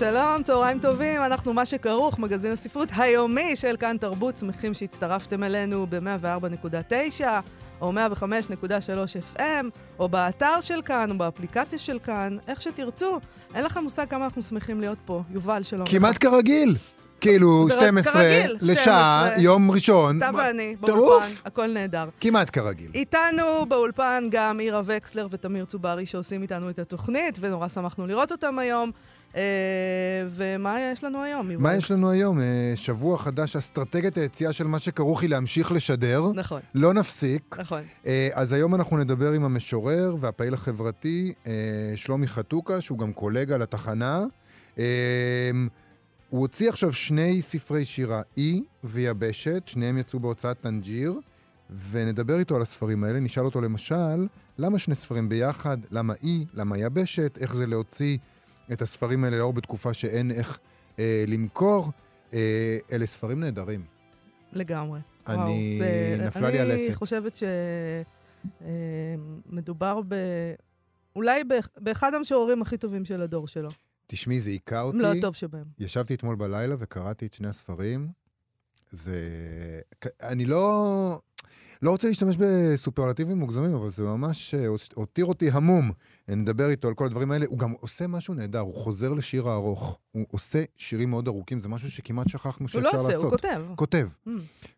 שלום, צהריים טובים, אנחנו מה שכרוך, מגזין הספרות היומי של כאן תרבות, שמחים שהצטרפתם אלינו ב-104.9 או 105.3 FM, או באתר של כאן, או באפליקציה של כאן, איך שתרצו. אין לכם מושג כמה אנחנו שמחים להיות פה. יובל, שלום. כמעט כרגיל. כאילו, זה רק 12 כרגיל, לשעה, 12. יום ראשון. אתה ואני. באולפן, הכל נהדר. כמעט כרגיל. איתנו באולפן גם עירה וקסלר ותמיר צוברי שעושים איתנו את התוכנית, ונורא שמחנו לראות אותם היום. אה, ומה יש לנו היום? מה יש לנו היום? אה, שבוע חדש, אסטרטגיית היציאה של מה שכרוך היא להמשיך לשדר. נכון, לא נפסיק. נכון. אה, אז היום אנחנו נדבר עם המשורר והפעיל החברתי שלומי חתוקה, שהוא גם קולגה לתחנה. הוא הוציא עכשיו שני ספרי שירה, אי ויבשת, שניהם יצאו בהוצאת טנג'יר, ונדבר איתו על הספרים האלה. נשאל אותו למשל, למה שני ספרים ביחד? למה אי? למה יבשת? איך זה להוציא את הספרים האלה לאור בתקופה שאין איך אה, למכור? אה, אלה ספרים נהדרים. לגמרי. אני- וואו, זה- נפלה לי אני הלסת. חושבת שמדובר ב... אולי באח- באחד המשוררים הכי טובים של הדור שלו. תשמעי, זה היכה אותי. אם לא הטוב שבהם. ישבתי אתמול בלילה וקראתי את שני הספרים. זה... אני לא... לא רוצה להשתמש בסופרלטיבים מוגזמים, אבל זה ממש אה, הותיר אותי המום. נדבר איתו על כל הדברים האלה. הוא גם עושה משהו נהדר, הוא חוזר לשיר הארוך. הוא עושה שירים מאוד ארוכים, זה משהו שכמעט שכחנו הוא שאפשר לא לעשות. עושה, הוא כותב. כותב. Mm.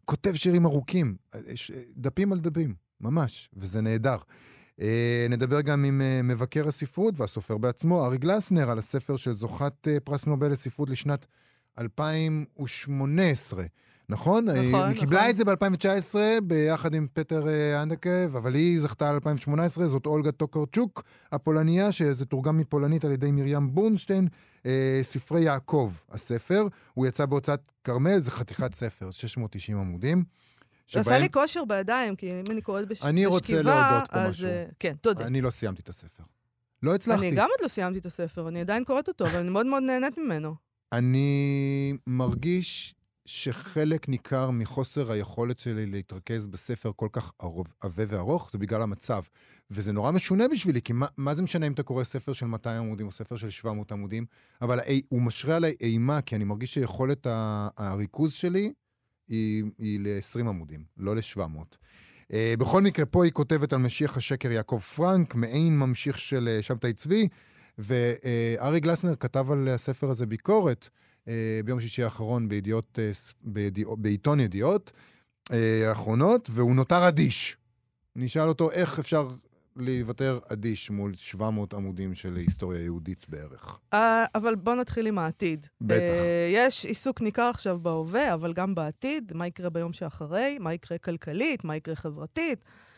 כותב שירים ארוכים, אה, ש- דפים על דפים, ממש, וזה נהדר. אה, נדבר גם עם אה, מבקר הספרות והסופר בעצמו, ארי גלסנר, על הספר של זוכת אה, פרס נובל לספרות לשנת 2018. נכון? נכון, היא נכון. קיבלה את זה ב-2019 ביחד עם פטר אה, אנדקה, אבל היא זכתה על 2018, זאת אולגה טוקרצ'וק, הפולניה, שזה תורגם מפולנית על ידי מרים בורנשטיין, אה, ספרי יעקב, הספר. הוא יצא בהוצאת כרמל, זה חתיכת ספר, 690 עמודים. זה עשה לי כושר בידיים, כי אם אני קוראת בש... אני רוצה בשכיבה, להודות פה אז, משהו. אה, כן, תודה. אני לא סיימתי את הספר. לא הצלחתי. אני גם עוד לא סיימתי את הספר, אני עדיין קוראת אותו, אבל אני מאוד מאוד נהנית ממנו. אני מרגיש שחלק ניכר מחוסר היכולת שלי להתרכז בספר כל כך עבה וארוך, זה בגלל המצב. וזה נורא משונה בשבילי, כי מה, מה זה משנה אם אתה קורא ספר של 200 עמודים או ספר של 700 עמודים, אבל האי- הוא משרה עליי אימה, כי אני מרגיש שיכולת ה- הריכוז שלי היא, היא ל-20 עמודים, לא ל-700. Uh, בכל מקרה, פה היא כותבת על משיח השקר יעקב פרנק, מעין ממשיך של uh, שבתאי צבי, וארי גלסנר כתב על הספר הזה ביקורת אה, ביום שישי האחרון בידיעות, אה, בידיעות, בעיתון ידיעות אה, האחרונות, והוא נותר אדיש. נשאל אותו איך אפשר להיוותר אדיש מול 700 עמודים של היסטוריה יהודית בערך. אה, אבל בואו נתחיל עם העתיד. בטח. אה, יש עיסוק ניכר עכשיו בהווה, אבל גם בעתיד, מה יקרה ביום שאחרי, מה יקרה כלכלית, מה יקרה חברתית, אה,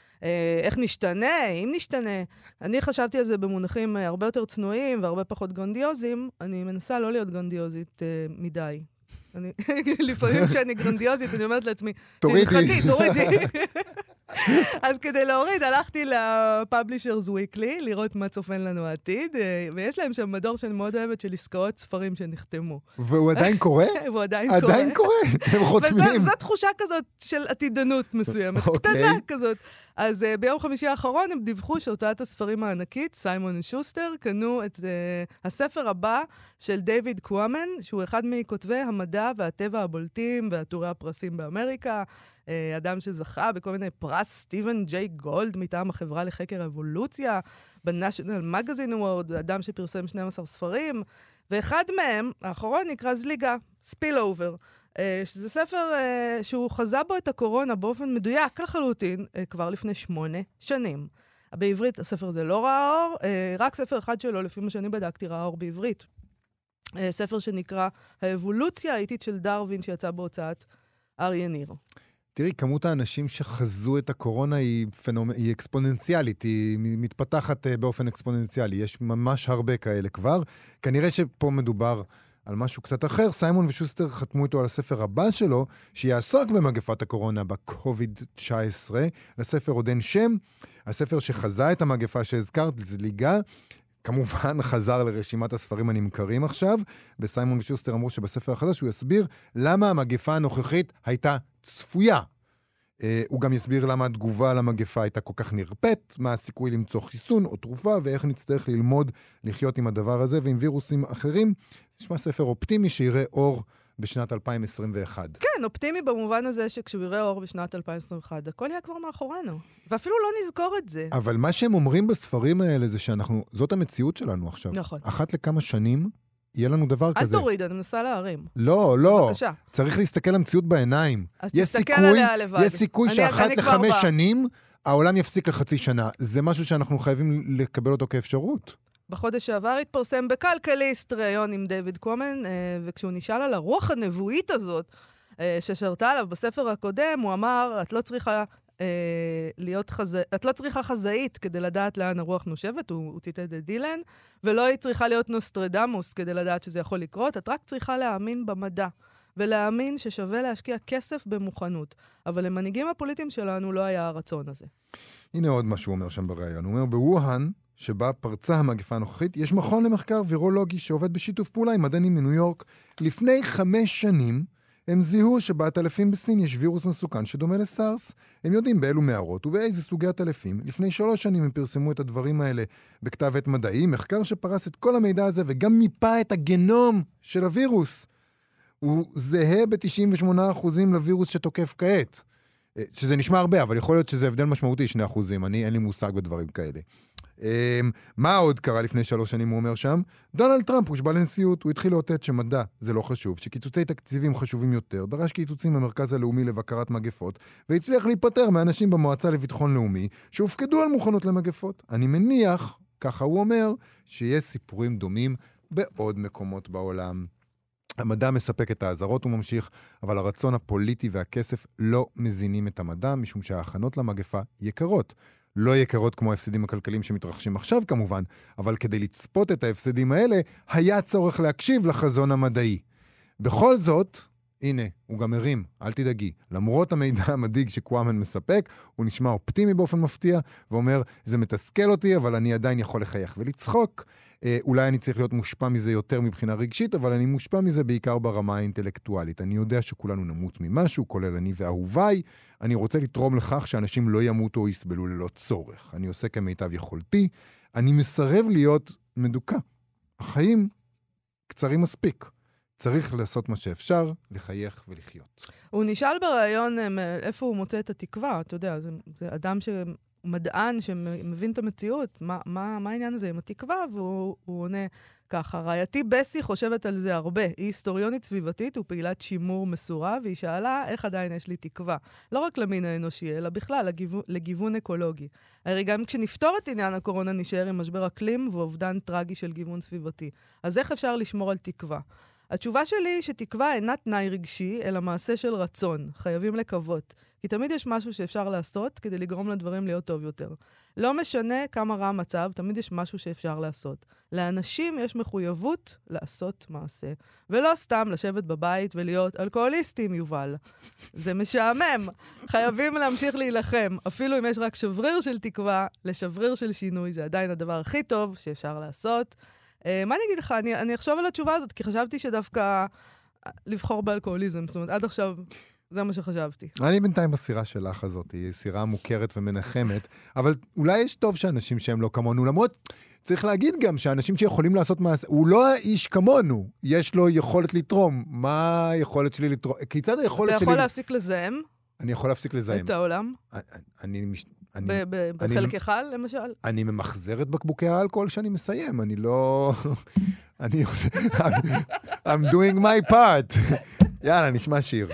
איך נשתנה, אם נשתנה. אני חשבתי על זה במונחים אה, הרבה יותר צנועים והרבה פחות גרנדיוזיים. אני מנסה לא להיות גרנדיוזית אה, מדי. אני, לפעמים כשאני גרנדיוזית, אני אומרת לעצמי, תורידי. תורידי. אז כדי להוריד, הלכתי ל-Publishers Weekly, לראות מה צופן לנו העתיד, אה, ויש להם שם מדור שאני מאוד אוהבת של עסקאות ספרים שנחתמו. והוא עדיין קורא? והוא עדיין קורא. עדיין קורא, הם חותמים. וזו תחושה כזאת של עתידנות מסוימת, אוקיי. קטנה כזאת. אז uh, ביום חמישי האחרון הם דיווחו שהוצאת הספרים הענקית, סיימון שוסטר, קנו את uh, הספר הבא של דיוויד קוואמן, שהוא אחד מכותבי המדע והטבע הבולטים ועטורי הפרסים באמריקה. Uh, אדם שזכה בכל מיני פרס סטיבן ג'יי גולד מטעם החברה לחקר האבולוציה, ב National Magazine Award, אדם שפרסם 12 ספרים, ואחד מהם, האחרון, נקרא זליגה, Spillover. אה, שזה ספר אה, שהוא חזה בו את הקורונה באופן מדויק לחלוטין אה, כבר לפני שמונה שנים. בעברית הספר הזה לא ראה אור, אה, רק ספר אחד שלו, לפי מה שאני בדקתי, ראה אור בעברית. אה, ספר שנקרא האבולוציה האיטית של דרווין, שיצא בהוצאת אריה ניר. תראי, כמות האנשים שחזו את הקורונה היא, פנומ... היא אקספוננציאלית, היא מתפתחת אה, באופן אקספוננציאלי. יש ממש הרבה כאלה כבר. כנראה שפה מדובר על משהו קצת אחר. סיימון ושוסטר חתמו איתו על הספר הבא שלו, שיעסוק במגפת הקורונה, ב-COVID-19. לספר עוד אין שם. הספר שחזה את המגפה שהזכרת, זליגה. כמובן חזר לרשימת הספרים הנמכרים עכשיו. בסיימון ושוסטר אמרו שבספר החדש הוא יסביר למה המגפה הנוכחית הייתה צפויה. Uh, הוא גם יסביר למה התגובה למגפה הייתה כל כך נרפאת, מה הסיכוי למצוא חיסון או תרופה, ואיך נצטרך ללמוד לחיות עם הדבר הזה ועם וירוסים אחרים. נשמע ספר אופטימי שיראה אור בשנת 2021. כן, אופטימי במובן הזה שכשהוא יראה אור בשנת 2021, הכל יהיה כבר מאחורינו. ואפילו לא נזכור את זה. אבל מה שהם אומרים בספרים האלה זה שאנחנו, זאת המציאות שלנו עכשיו. נכון. אחת לכמה שנים יהיה לנו דבר אל כזה. תוריד, אני מנסה להרים. לא, לא. בבקשה. צריך להסתכל למציאות בעיניים. אז תסתכל סיכוי, עליה לבד. יש סיכוי אני- שאחת אני לחמש. שנים העולם יפסיק לחצי שנה. זה משהו שאנחנו חייבים לקבל אותו כאפשרות. בחודש שעבר התפרסם בכלכליסט ראיון עם דיוויד קומן, אה, וכשהוא נשאל על הרוח הנבואית הזאת אה, ששרתה עליו בספר הקודם, הוא אמר, את לא צריכה... אה, להיות חזה... את לא צריכה חזאית כדי לדעת לאן הרוח נושבת, הוא, הוא ציטט את דילן, ולא היא צריכה להיות נוסטרדמוס כדי לדעת שזה יכול לקרות, את רק צריכה להאמין במדע, ולהאמין ששווה להשקיע כסף במוכנות. אבל למנהיגים הפוליטיים שלנו לא היה הרצון הזה. הנה עוד מה שהוא אומר שם בריאיון. הוא אומר, בווהאן, שבה פרצה המגפה הנוכחית, יש מכון למחקר וירולוגי שעובד בשיתוף פעולה עם מדענים מניו יורק. לפני חמש שנים הם זיהו שבעטלפים בסין יש וירוס מסוכן שדומה לסארס. הם יודעים באילו מערות ובאיזה סוגי עטלפים. לפני שלוש שנים הם פרסמו את הדברים האלה בכתב עת מדעי, מחקר שפרס את כל המידע הזה וגם מיפה את הגנום של הווירוס. הוא זהה ב-98% לווירוס שתוקף כעת. אה, שזה נשמע הרבה, אבל יכול להיות שזה הבדל משמעותי, 2%. אני, אין לי מושג בדברים כאלה. אמ, מה עוד קרה לפני שלוש שנים, הוא אומר שם? דונלד טראמפ הושבע לנשיאות, הוא התחיל לאותת שמדע זה לא חשוב, שקיצוצי תקציבים חשובים יותר, דרש קיצוצים במרכז הלאומי לבקרת מגפות, והצליח להיפטר מאנשים במועצה לביטחון לאומי שהופקדו על מוכנות למגפות. אני מניח, ככה הוא אומר, שיש סיפורים דומים בעוד מקומות בעולם. המדע מספק את האזהרות, הוא ממשיך, אבל הרצון הפוליטי והכסף לא מזינים את המדע, משום שההכנות למגפה יקרות. לא יקרות כמו ההפסדים הכלכליים שמתרחשים עכשיו כמובן, אבל כדי לצפות את ההפסדים האלה, היה צורך להקשיב לחזון המדעי. בכל זאת, הנה, הוא גם הרים, אל תדאגי. למרות המידע המדאיג שקוואמן מספק, הוא נשמע אופטימי באופן מפתיע, ואומר, זה מתסכל אותי, אבל אני עדיין יכול לחייך ולצחוק. אה, אולי אני צריך להיות מושפע מזה יותר מבחינה רגשית, אבל אני מושפע מזה בעיקר ברמה האינטלקטואלית. אני יודע שכולנו נמות ממשהו, כולל אני ואהוביי. אני רוצה לתרום לכך שאנשים לא ימותו או יסבלו ללא צורך. אני עושה כמיטב יכולתי. אני מסרב להיות מדוכא. החיים קצרים מספיק. צריך לעשות מה שאפשר, לחייך ולחיות. הוא נשאל בריאיון אה, איפה הוא מוצא את התקווה, אתה יודע, זה, זה אדם ש... מדען שמבין את המציאות, מה, מה, מה העניין הזה עם התקווה? והוא הוא עונה ככה, רעייתי בסי חושבת על זה הרבה. היא היסטוריונית סביבתית ופעילת שימור מסורה, והיא שאלה איך עדיין יש לי תקווה. לא רק למין האנושי, אלא בכלל לגיוון, לגיוון אקולוגי. הרי גם כשנפתור את עניין הקורונה נשאר עם משבר אקלים ואובדן טרגי של גיוון סביבתי. אז איך אפשר לשמור על תקווה? התשובה שלי היא שתקווה אינה תנאי רגשי, אלא מעשה של רצון. חייבים לקוות. כי תמיד יש משהו שאפשר לעשות כדי לגרום לדברים להיות טוב יותר. לא משנה כמה רע המצב, תמיד יש משהו שאפשר לעשות. לאנשים יש מחויבות לעשות מעשה. ולא סתם לשבת בבית ולהיות אלכוהוליסטים, יובל. זה משעמם. חייבים להמשיך להילחם. אפילו אם יש רק שבריר של תקווה, לשבריר של שינוי זה עדיין הדבר הכי טוב שאפשר לעשות. אה, מה אני אגיד לך? אני, אני אחשוב על התשובה הזאת, כי חשבתי שדווקא לבחור באלכוהוליזם, זאת אומרת, עד עכשיו זה מה שחשבתי. אני בינתיים בסירה שלך הזאת, היא סירה מוכרת ומנחמת, אבל אולי יש טוב שאנשים שהם לא כמונו, למרות, צריך להגיד גם שאנשים שיכולים לעשות מעשה, הוא לא האיש כמונו, יש לו יכולת לתרום. מה היכולת שלי לתרום? כיצד היכולת אתה שלי... יכול להפסיק לזהם אני יכול להפסיק לזהם. את העולם, אני, אני, מש- אני, אני- בחלקך, למשל. אני ממחזר את בקבוקי האלכוהול שאני מסיים, אני לא... אני עושה... I'm, I'm doing my part. יאללה, נשמע שיר.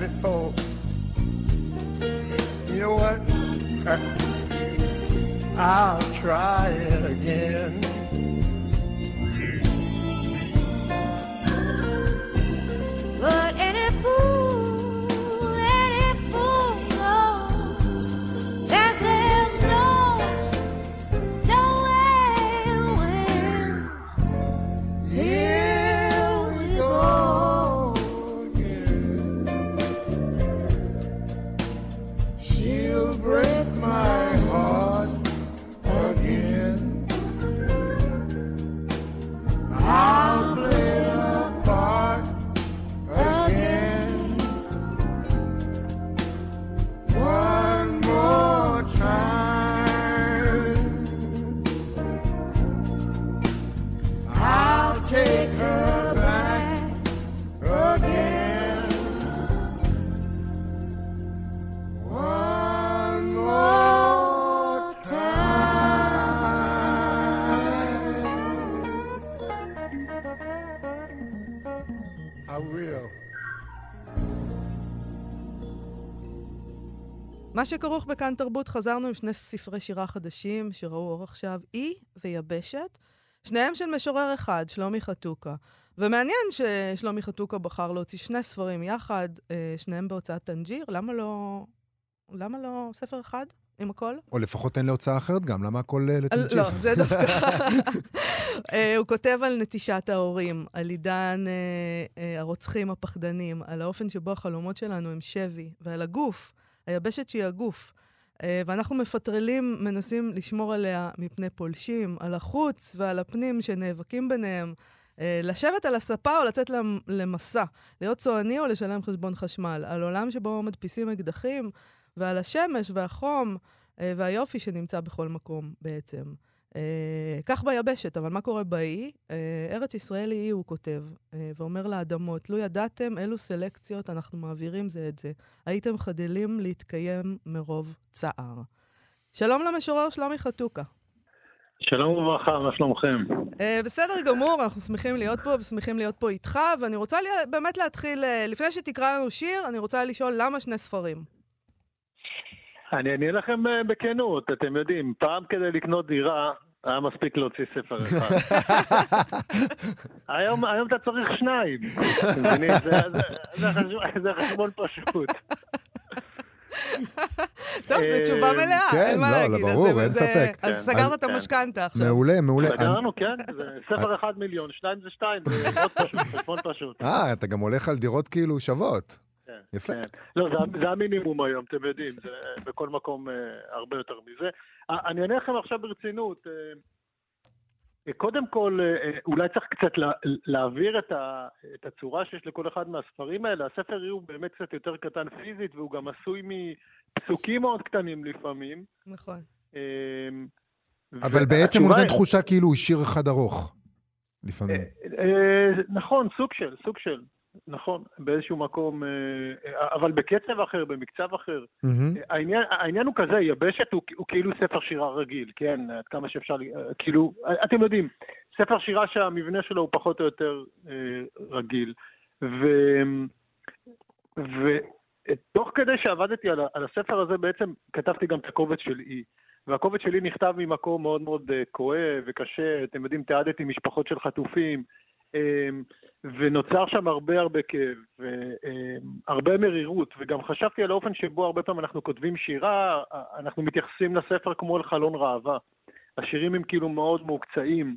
There before. You know what? I'll try it again. מה שכרוך בכאן תרבות, חזרנו עם שני ספרי שירה חדשים שראו אור עכשיו, אי ויבשת, שניהם של משורר אחד, שלומי חתוקה. ומעניין ששלומי חתוקה בחר להוציא שני ספרים יחד, אה, שניהם בהוצאת טנג'יר, למה לא... למה לא ספר אחד עם הכל? או לפחות אין להוצאה אחרת גם, למה הכל אה, לטנג'יר? לא, זה דווקא... אה, הוא כותב על נטישת ההורים, על עידן הרוצחים הפחדנים, על האופן שבו החלומות שלנו הם שבי, ועל הגוף, היבשת שהיא הגוף. אה, ואנחנו מפטרלים, מנסים לשמור עליה מפני פולשים, על החוץ ועל הפנים שנאבקים ביניהם. אה, לשבת על הספה או לצאת למ- למסע, להיות צועני או לשלם חשבון חשמל, על עולם שבו מדפיסים אקדחים, ועל השמש והחום אה, והיופי שנמצא בכל מקום בעצם. אה, כך ביבשת, אבל מה קורה באי? אה, ארץ ישראל היא הוא כותב, אה, ואומר לאדמות, לו ידעתם אילו סלקציות אנחנו מעבירים זה את זה, הייתם חדלים להתקיים מרוב צער. שלום למשורר שלומי חתוקה. שלום וברכה, מה שלומכם? Uh, בסדר גמור, אנחנו שמחים להיות פה ושמחים להיות פה איתך, ואני רוצה לי, באמת להתחיל, uh, לפני שתקרא לנו שיר, אני רוצה לשאול למה שני ספרים. אני אענה לכם אה, בכנות, אתם יודעים, פעם כדי לקנות דירה, היה מספיק להוציא ספר אחד. היום, היום אתה צריך שניים? זה, זה, זה, חשבון- זה חשבון פשוט. טוב, זו אה, תשובה מלאה, כן, אין מה לא, להגיד. לא, ברור, אין ספק. אז כן. סגרת את המשכנתה עכשיו. מעולה, מעולה. סגרנו, כן? ספר אחד מיליון, שניים זה שתיים, זה מאוד פשוט, חשבון פשוט. אה, אתה גם הולך על דירות כאילו שוות. כן, יפה. כן. לא, זה, זה המינימום היום, אתם יודעים, זה בכל מקום אה, הרבה יותר מזה. אה, אני אענה לכם עכשיו ברצינות. אה, אה, קודם כל, אה, אה, אולי צריך קצת לה, להעביר את, ה, את הצורה שיש לכל אחד מהספרים האלה. הספר הוא באמת קצת יותר קטן פיזית, והוא גם עשוי מפסוקים מאוד קטנים לפעמים. נכון. אה, אבל בעצם הוא נותן תחושה כאילו הוא שיר אחד ארוך. לפעמים. אה, נכון, סוג של, סוג של. נכון, באיזשהו מקום, אה, אבל בקצב אחר, במקצב אחר. מהמם. העניין, העניין הוא כזה, יבשת הוא, הוא כאילו ספר שירה רגיל, כן? עד כמה שאפשר, אה, כאילו, אתם יודעים, ספר שירה שהמבנה שלו הוא פחות או יותר רגיל. ו... ותוך כדי שעבדתי על, על הספר הזה, בעצם כתבתי גם את הקובץ של אי. והקובץ שלי נכתב ממקום מאוד מאוד כואב וקשה, אתם יודעים, תיעדתי משפחות של חטופים, ונוצר שם הרבה הרבה כאב, והרבה מרירות, וגם חשבתי על האופן שבו הרבה פעמים אנחנו כותבים שירה, אנחנו מתייחסים לספר כמו אל חלון ראווה. השירים הם כאילו מאוד מוקצעים.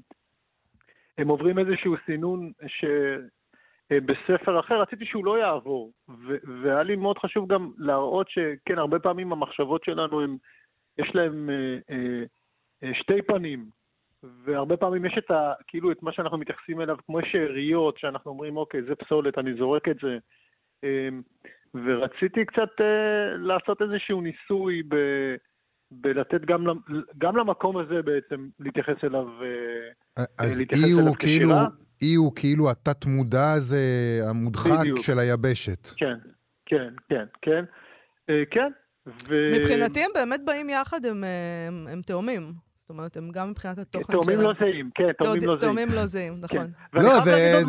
הם עוברים איזשהו סינון ש... אה, אחר, רציתי שהוא לא יעבור. והיה לי מאוד חשוב גם להראות שכן, הרבה פעמים המחשבות שלנו, הם, יש להם אה, אה, שתי פנים. והרבה פעמים יש את ה... כאילו את מה שאנחנו מתייחסים אליו כמו שאריות, שאנחנו אומרים, אוקיי, זה פסולת, אני זורק את זה. אה, ורציתי קצת אה, לעשות איזשהו ניסוי ב... בלתת גם, גם למקום הזה בעצם להתייחס אליו, אה, אז להתייחס אי אליו הוא כאילו? אי הוא כאילו התת-מודע הזה, המודחק בדיוק. של היבשת. כן, כן, כן, כן, אה, כן. ו... מבחינתי הם באמת באים יחד, הם, אה, הם, הם תאומים. אומרת, הם גם מבחינת התוכן תאומים שלהם. לא זהים, כן, תאומים לא זהים. תאומים לא זהים, נכון. כן. לא, זה,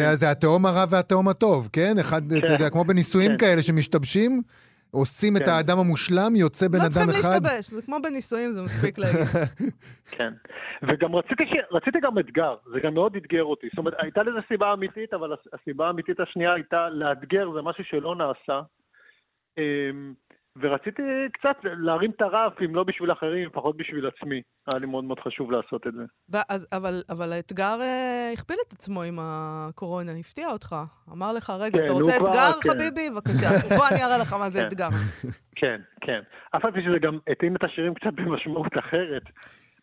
כן. זה התהום הרע והתהום הטוב, כן? אחד, אתה כן. יודע, כמו בנישואים כן. כאלה שמשתבשים, עושים את כן. האדם המושלם, יוצא בן לא אדם צריכים אחד. להשתבש, זה כמו בנישואים, זה מספיק להגיד. כן. וגם רציתי, ש... רציתי גם אתגר, זה גם מאוד אתגר אותי. זאת אומרת, הייתה לזה סיבה אמיתית, אבל הס- הסיבה האמיתית השנייה הייתה לאתגר, זה משהו שלא נעשה. ורציתי קצת להרים את הרף, אם לא בשביל אחרים, לפחות בשביל עצמי. היה לי מאוד מאוד חשוב לעשות את זה. ואז, אבל, אבל האתגר אה, הכפיל את עצמו עם הקורונה, הפתיע אותך. אמר לך, רגע, כן, אתה רוצה כבר- אתגר, כן. חביבי? בבקשה. בוא אני אראה לך מה זה כן. אתגר. כן, כן. אף על פי שזה גם התאים את השירים קצת במשמעות אחרת.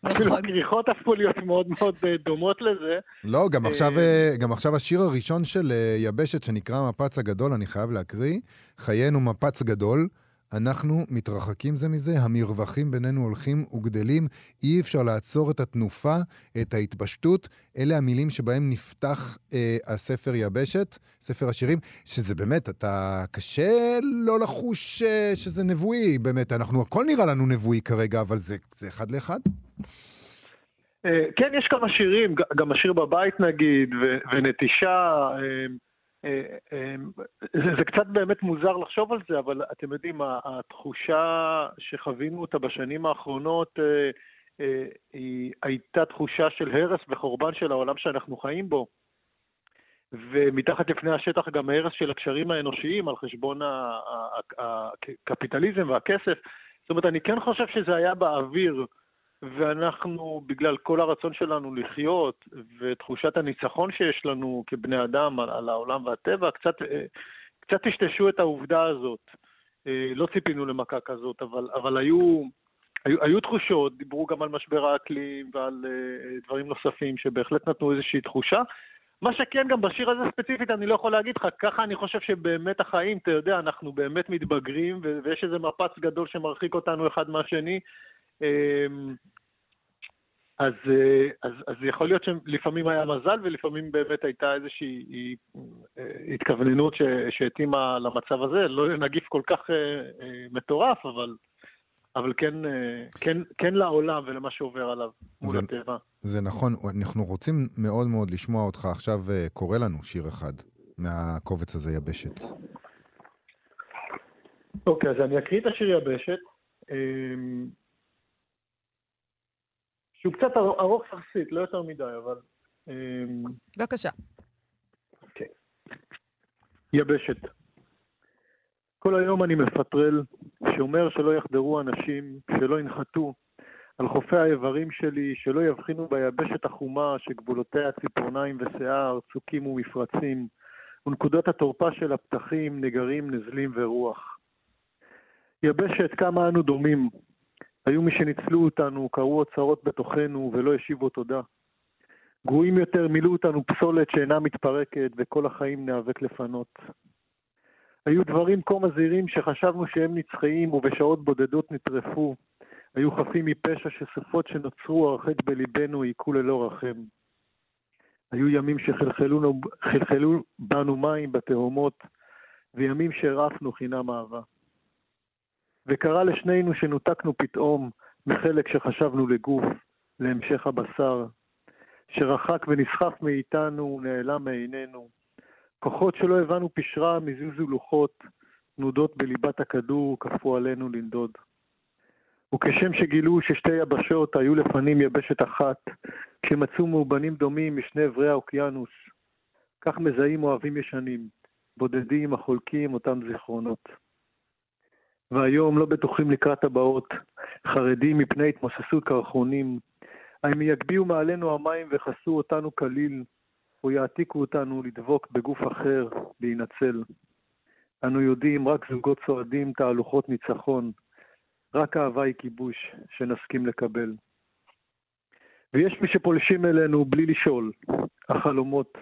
אפילו נכון. הכריכות הפכו להיות מאוד מאוד אה, דומות לזה. לא, גם אה, עכשיו, אה, גם עכשיו השיר הראשון של יבשת, שנקרא מפץ הגדול, אני חייב להקריא, חיינו מפץ גדול. אנחנו מתרחקים זה מזה, המרווחים בינינו הולכים וגדלים, אי אפשר לעצור את התנופה, את ההתפשטות. אלה המילים שבהם נפתח אה, הספר יבשת, ספר השירים, שזה באמת, אתה קשה לא לחוש אה, שזה נבואי, באמת, אנחנו, הכל נראה לנו נבואי כרגע, אבל זה, זה אחד לאחד. אה, כן, יש כמה שירים, גם השיר בבית נגיד, ו- ונטישה. אה, זה, זה קצת באמת מוזר לחשוב על זה, אבל אתם יודעים, התחושה שחווינו אותה בשנים האחרונות, אה, אה, היא הייתה תחושה של הרס וחורבן של העולם שאנחנו חיים בו. ומתחת לפני השטח גם הרס של הקשרים האנושיים על חשבון הקפיטליזם והכסף. זאת אומרת, אני כן חושב שזה היה באוויר, ואנחנו, בגלל כל הרצון שלנו לחיות, ותחושת הניצחון שיש לנו כבני אדם על, על העולם והטבע, קצת, אה, קצת טשטשו את העובדה הזאת. אה, לא ציפינו למכה כזאת, אבל, אבל היו, היו, היו תחושות, דיברו גם על משבר האקלים ועל אה, דברים נוספים שבהחלט נתנו איזושהי תחושה. מה שכן, גם בשיר הזה ספציפית, אני לא יכול להגיד לך, ככה אני חושב שבאמת החיים, אתה יודע, אנחנו באמת מתבגרים, ויש איזה מפץ גדול שמרחיק אותנו אחד מהשני. אמ, אז, אה, אז, אז יכול להיות שלפעמים היה מזל, ולפעמים באמת הייתה איזושהי אה, התכווננות ש- שהתאימה למצב הזה. לא נגיף כל כך אה, מטורף, אבל, אבל כן, כן, כן לעולם ולמה שעובר עליו מול זה- הטבע. זה נכון, אנחנו רוצים מאוד מאוד לשמוע אותך עכשיו קורא לנו שיר אחד מהקובץ הזה, יבשת. אוקיי, אז אני אקריא את השיר יבשת, אמ, שהוא קצת אר- ארוך יחסית, לא יותר מדי, אבל... אמ, בבקשה. יבשת. כל היום אני מפטרל, שומר שלא יחדרו אנשים, שלא ינחתו על חופי האיברים שלי, שלא יבחינו ביבשת החומה שגבולותיה ציפורניים ושיער, צוקים ומפרצים, ונקודות התורפה של הפתחים, נגרים, נזלים ורוח. יבשת, כמה אנו דומים. היו מי שניצלו אותנו, קראו אוצרות בתוכנו ולא השיבו תודה. גרועים יותר מילאו אותנו פסולת שאינה מתפרקת, וכל החיים ניאבק לפנות. היו דברים כה מזהירים שחשבנו שהם נצחיים, ובשעות בודדות נטרפו. היו חפים מפשע שסופות שנוצרו הרחק בליבנו היכו ללא רחם. היו ימים שחלחלו חלחלו בנו מים בתהומות, וימים שהרעפנו חינם אהבה. וקרה לשנינו שנותקנו פתאום מחלק שחשבנו לגוף, להמשך הבשר, שרחק ונסחף מאיתנו, נעלם מעינינו. כוחות שלא הבנו פשרם הזיזו לוחות, תנודות בליבת הכדור כפו עלינו לנדוד. וכשם שגילו ששתי יבשות היו לפנים יבשת אחת, כשמצאו מאובנים דומים משני אברי האוקיינוס, כך מזהים אוהבים ישנים, בודדים החולקים אותם זיכרונות. והיום לא בטוחים לקראת הבאות, חרדים מפני התמוססות קרחונים, האם יגביהו מעלינו המים וכסו אותנו כליל, או יעתיקו אותנו לדבוק בגוף אחר, להינצל. אנו יודעים, רק זוגות צועדים תהלוכות ניצחון. רק אהבה היא כיבוש שנסכים לקבל. ויש מי שפולשים אלינו בלי לשאול, החלומות,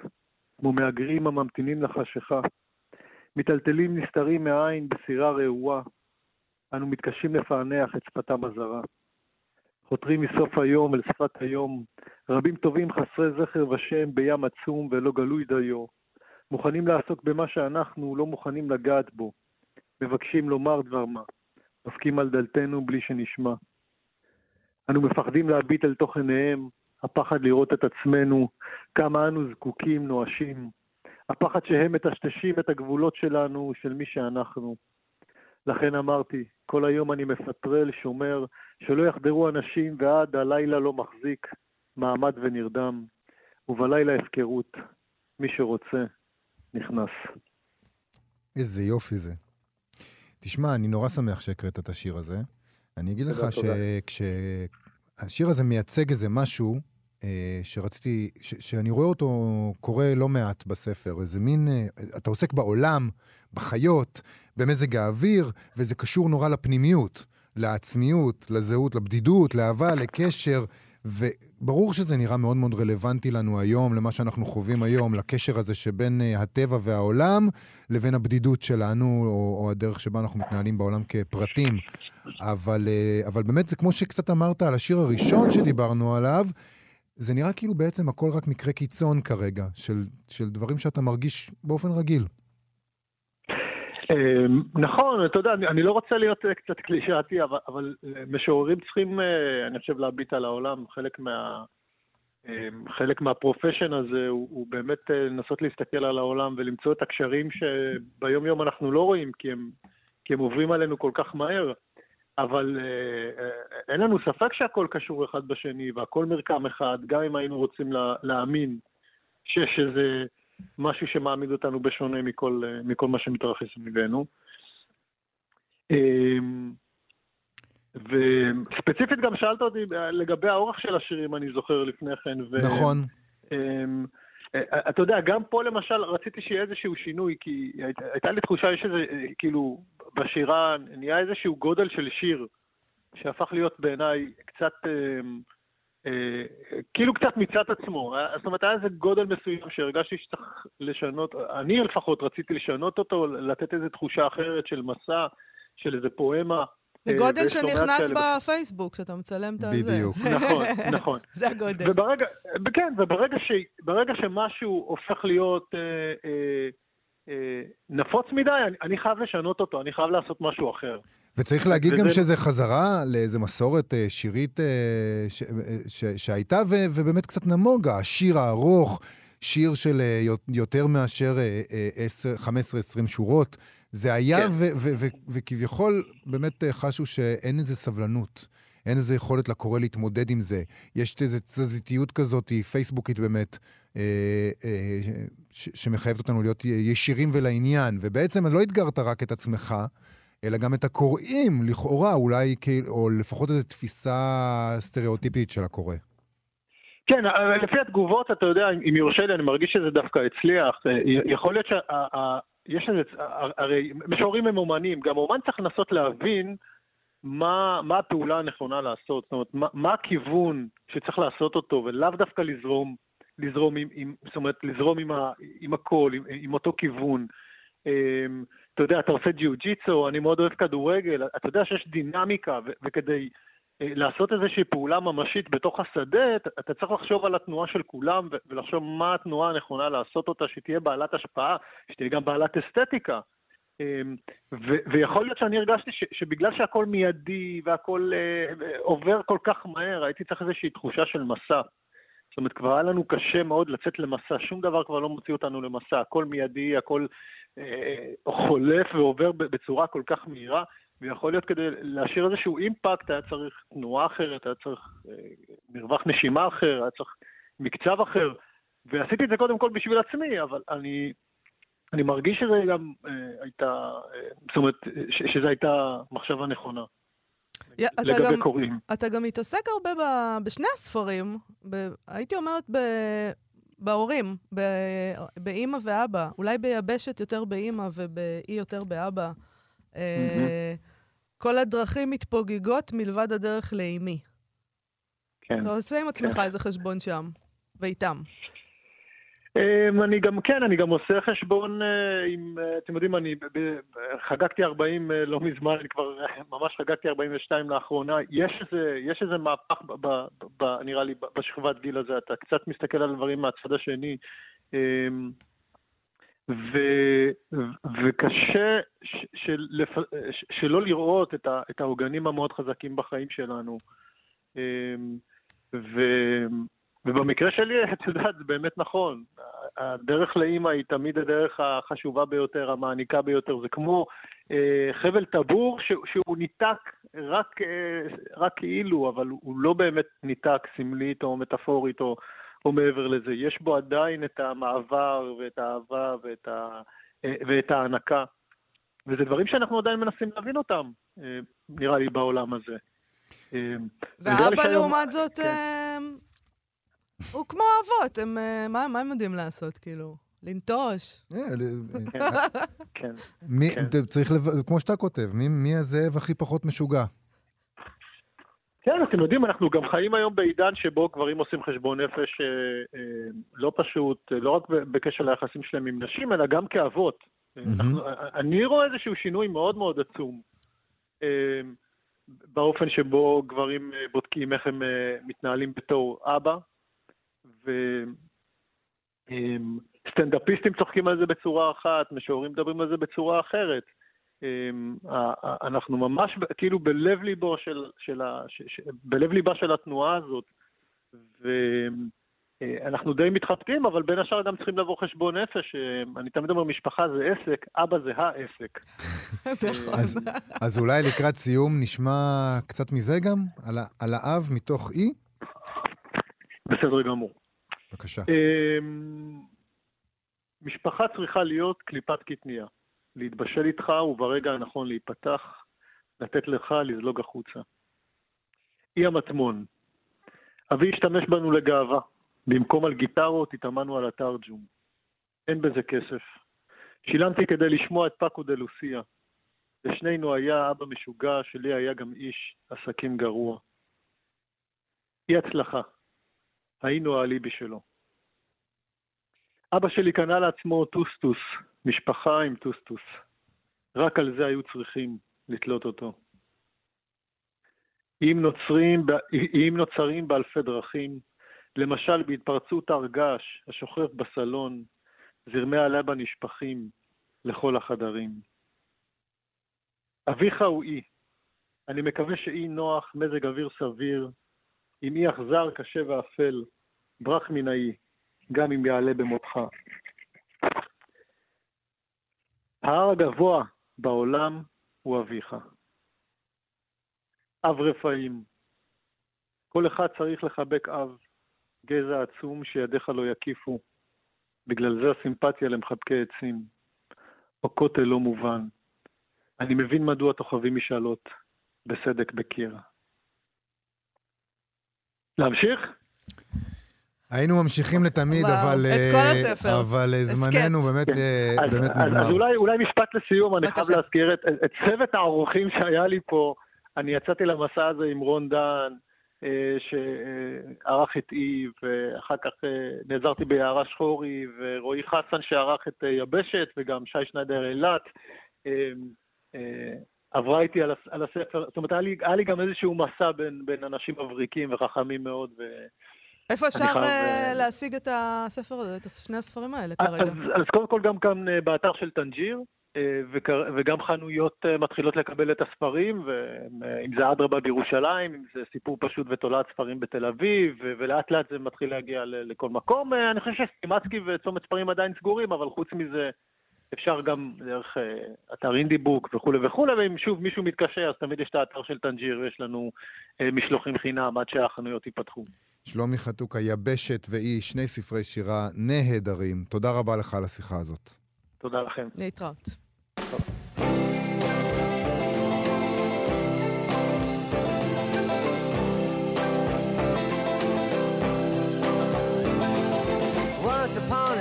כמו מהגרים הממתינים לחשיכה. מיטלטלים נסתרים מהעין בסירה רעועה, אנו מתקשים לפענח את שפתם הזרה. חותרים מסוף היום אל שפת היום, רבים טובים חסרי זכר ושם בים עצום ולא גלוי דיו. מוכנים לעסוק במה שאנחנו לא מוכנים לגעת בו. מבקשים לומר דבר מה. דופקים על דלתנו בלי שנשמע. אנו מפחדים להביט אל תוך עיניהם, הפחד לראות את עצמנו, כמה אנו זקוקים, נואשים. הפחד שהם מטשטשים את הגבולות שלנו, של מי שאנחנו. לכן אמרתי, כל היום אני מפטרל, שומר, שלא יחדרו אנשים ועד הלילה לא מחזיק, מעמד ונרדם, ובלילה הפקרות. מי שרוצה, נכנס. איזה יופי זה. תשמע, אני נורא שמח שהקראת את השיר הזה. אני אגיד לך. שכשהשיר הזה מייצג איזה משהו אה, שרציתי, ש, שאני רואה אותו קורה לא מעט בספר, איזה מין, אה, אתה עוסק בעולם, בחיות, במזג האוויר, וזה קשור נורא לפנימיות, לעצמיות, לזהות, לבדידות, לאהבה, לקשר. וברור שזה נראה מאוד מאוד רלוונטי לנו היום, למה שאנחנו חווים היום, לקשר הזה שבין אה, הטבע והעולם לבין הבדידות שלנו, או, או הדרך שבה אנחנו מתנהלים בעולם כפרטים. אבל, אה, אבל באמת זה כמו שקצת אמרת על השיר הראשון שדיברנו עליו, זה נראה כאילו בעצם הכל רק מקרה קיצון כרגע, של, של דברים שאתה מרגיש באופן רגיל. אמ, נכון, אתה יודע, אני, לא רוצה להיות אה, קצת קלישאתי, אבל, אה, משוררים צריכים, אה, אני חושב, להביט על העולם. חלק מה... אמ, חלק מהפרופשן הזה הוא, הוא באמת לנסות להסתכל על העולם ולמצוא את הקשרים שביום יום אנחנו לא רואים, כי הם, כי הם עוברים עלינו כל כך מהר. אבל אין לנו ספק שהכל קשור אחד בשני והכל מרקם אחד, גם אם היינו רוצים לה, להאמין שיש איזה משהו שמעמיד אותנו בשונה מכל, אה, מכל מה שמתרחש סביבנו. אמ, וספציפית גם שאלת אותי לגבי האורך של השירים, אני זוכר לפני כן. ו... נכון. אמ, אה, אתה יודע, גם פה למשל רציתי שיהיה איזשהו שינוי, כי היית- הייתה לי תחושה, יש איזה, אה, כאילו, בשירה נהיה איזשהו גודל של שיר, שהפך להיות בעיניי קצת, אמ, אה, כאילו קצת מצד עצמו. אה, זאת אומרת, היה איזה גודל מסוים שהרגשתי שצריך לשנות, אני לפחות רציתי לשנות אותו, לתת איזו תחושה אחרת של מסע, של איזה פואמה. זה אה, גודל שנכנס. בפייסבוק, כשאתה מצלם את הזה. בדיוק. נכון, נכון. זה הגודל. וברגע, כן, וברגע ש, ברגע שמשהו הופך להיות אה, אה, אה, נפוץ מדי, אני, אני חייב לשנות אותו, אני חייב לעשות משהו אחר. וצריך להגיד וזה- גם שזה חזרה לאיזה מסורת אה, שירית אה, ש, אה, ש, שהייתה, ו, ובאמת קצת נמוגה, השיר הארוך, שיר של אה, יות- יותר מאשר אה, אה, 10, 15-20 שורות. זה היה, כן. ו, ו, ו, וכביכול באמת אה, חשו שאין איזה סבלנות. אין איזה יכולת לקורא להתמודד עם זה. יש איזו תזזיתיות כזאת, פייסבוקית באמת, אה, אה, ש, שמחייבת אותנו להיות ישירים ולעניין. ובעצם לא אתגרת רק את עצמך, אלא גם את הקוראים, לכאורה, אולי, או לפחות איזו תפיסה סטריאוטיפית של הקורא. כן, לפי התגובות, אתה יודע, אם יורשה לי, אני מרגיש שזה דווקא הצליח. אה, יכול להיות שיש איזה, הרי משוררים הם אומנים, גם אומן צריך לנסות להבין מה, מה הפעולה הנכונה לעשות, זאת אומרת, מה, מה הכיוון שצריך לעשות אותו, ולאו דווקא לזרום, לזרום עם, עם זאת אומרת, לזרום עם, ה, עם הכל, עם, עם אותו כיוון. אמ, אתה יודע, אתה עושה ג'יו-ג'יצו, אני מאוד אוהב כדורגל, אתה יודע שיש דינמיקה, ו- וכדי אה, לעשות איזושהי פעולה ממשית בתוך השדה, אתה, אתה צריך לחשוב על התנועה של כולם, ולחשוב מה התנועה הנכונה לעשות אותה, שתהיה בעלת השפעה, שתהיה גם בעלת אסתטיקה. אמ, ו- ויכול להיות שאני הרגשתי ש- שבגלל שהכל מיידי והכל אה, עובר כל כך מהר, הייתי צריך איזושהי תחושה של מסע. זאת אומרת, כבר היה לנו קשה מאוד לצאת למסע, שום דבר כבר לא מוציא אותנו למסע, הכל מיידי, הכל אה, חולף ועובר בצורה כל כך מהירה, ויכול להיות כדי להשאיר איזשהו אימפקט, היה צריך תנועה אחרת, היה צריך אה, מרווח נשימה אחר, היה צריך מקצב אחר, ועשיתי את זה קודם כל בשביל עצמי, אבל אני, אני מרגיש שזה גם אה, הייתה, אה, זאת אומרת, ש- שזו הייתה מחשבה נכונה. אתה לגבי גם- קוראים. אתה גם מתעסק הרבה ב, בשני הספרים, ב, הייתי אומרת ב, בהורים, ב- באימא ואבא. אולי ביבשת יותר באימא ובאי יותר באבא. אה, כל הדרכים מתפוגגות מלבד הדרך לאימי. כן. אתה עושה עם עצמך כן. איזה חשבון שם, ואיתם. אמ, אני גם, כן, אני גם עושה חשבון אה, עם, אה, אתם יודעים, אני חגגתי 40 אה, לא מזמן, אני כבר ממש חגגתי 42 לאחרונה. יש איזה, יש איזה מהפך, ב, ב, ב, נראה לי, בשכבת גיל הזה. אתה קצת מסתכל על דברים מהצד השני. אמ, ו, וקשה ש, של, שלא לראות את, ה, את העוגנים המאוד חזקים בחיים שלנו. אמ, ו, ובמקרה שלי, את יודעת, זה באמת נכון. הדרך לאימא היא תמיד הדרך החשובה ביותר, המעניקה ביותר. זה כמו אה, חבל טבור ש, שהוא ניתק רק, אה, רק כאילו, אבל הוא לא באמת ניתק סמלית או מטאפורית או, או מעבר לזה. יש בו עדיין את המעבר ואת האהבה ואת, ה, אה, ואת ההענקה. וזה דברים שאנחנו עדיין מנסים להבין אותם, אה, נראה לי, בעולם הזה. אה, ואבא, לעומת זאת, כן. הוא כמו אבות, הם, אה, מה מה הם יודעים לעשות, כאילו? לנטוש? אה, ל- כן, כן. כן. צריך, לב- כמו שאתה כותב, מי- מי הזאב הכי פחות משוגע? כן, אתם יודעים, אנחנו גם חיים היום בעידן שבו גברים עושים חשבון נפש אה, אה, לא פשוט, לא רק בקשר ליחסים שלהם עם נשים, אלא גם כאבות. אני רואה איזשהו שינוי מאוד מאוד עצום אה, באופן שבו גברים בודקים איך הם אה, מתנהלים בתור אבא, וסטנדאפיסטים צוחקים על זה בצורה אחת, משוררים מדברים על זה בצורה אחרת. אמ, אנחנו ממש כאילו בלב ליבו של, של ה, ש, ש, בלב ליבה של התנועה הזאת. ואנחנו די מתחבטים, אבל בין השאר גם צריכים לבוא חשבון נפש. אמ, אני תמיד אומר, משפחה זה עסק, אבא זה העסק. אז, אז אולי לקראת סיום נשמע קצת מזה גם? על, על האב מתוך אי? בסדר גמור. בבקשה. אמ, משפחה צריכה להיות קליפת קטניה. להתבשל איתך וברגע הנכון להיפתח, לתת לך לזלוג החוצה. אי המטמון. אבי השתמש בנו לגאווה. במקום על גיטרות התאמנו על התרג'ום. אין בזה כסף. שילמתי כדי לשמוע את פאקו דה לוסיה. לשנינו היה אבא משוגע, שלי היה גם איש עסקים גרוע. אי הצלחה. היינו האליבי שלו. אבא שלי קנה לעצמו טוסטוס, משפחה עם טוסטוס. רק על זה היו צריכים לתלות אותו. אם נוצרים, אם נוצרים באלפי דרכים, למשל בהתפרצות הר געש השוכב בסלון, זרמי הלבה נשפכים לכל החדרים. אביך הוא אי. אני מקווה שאי נוח, מזג אוויר סביר, אם אי אכזר, קשה ואפל, ברח מן האי, גם אם יעלה במותך. ההר הגבוה בעולם הוא אביך. אב רפאים. כל אחד צריך לחבק אב, גזע עצום שידיך לא יקיפו. בגלל זה הסימפתיה למחבקי עצים. או כותל לא מובן. אני מבין מדוע תוכבים משאלות בסדק בקיר. להמשיך? היינו ממשיכים לתמיד, וואו, אבל... את אה, כל הספר. אבל אה, זמננו. באמת, אה, אז, באמת אז, נגמר. אז אולי, אולי משפט לסיום, אני חייב. להזכיר את, את צוות האורחים שהיה לי פה. אני יצאתי למסע הזה עם רון דן, אה, שערך את אי, ואחר כך אה, נעזרתי ביערה שחורי, ורועי חסן שערך את אה, יבשת, וגם שי שניידר אילת. אה, אה, עברה איתי על, על הספר, זאת אומרת, היה לי, היה לי גם איזשהו מסע בין, בין אנשים מבריקים וחכמים מאוד. ו... איפה אפשר חייב, אה, אה, להשיג את הספר הזה, את שני הספרים האלה אז, כרגע? אז קודם כל גם כאן אה, באתר של טנג'יר, אה, וגם חנויות אה, מתחילות לקבל את הספרים, ואם זה אדרבה בירושלים, אם זה סיפור פשוט ותולעת ספרים בתל אביב, ולאט לאט זה מתחיל להגיע לכל מקום. אה, אני חושב שסטימצקי וצומת ספרים עדיין סגורים, אבל חוץ מזה אפשר גם דרך אה, אתר אינדיבוק וכולי וכולי, ואם שוב מישהו מתקשה, אז תמיד יש את האתר של טנג'יר, ויש לנו אה, משלוחים חינם עד שהחנויות ייפתחו. שלומי חתוקה, יבשת ואי, שני ספרי שירה נהדרים. תודה רבה לך על השיחה הזאת. תודה לכם. להתראות.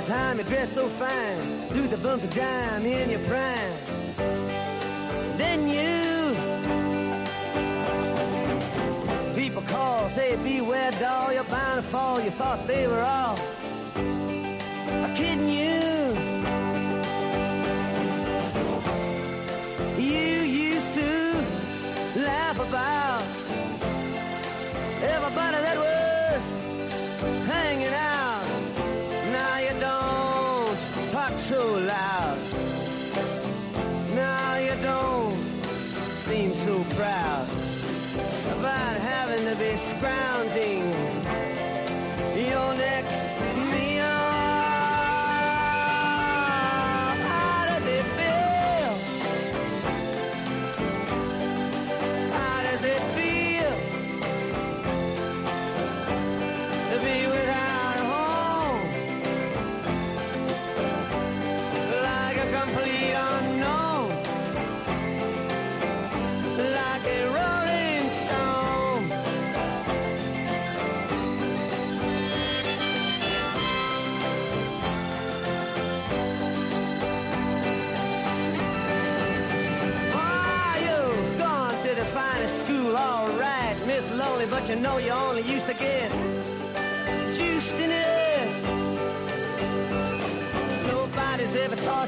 Time you dress so fine, through the bumps of dime in your prime. Then you people call, say beware doll, you're bound to fall. You thought they were all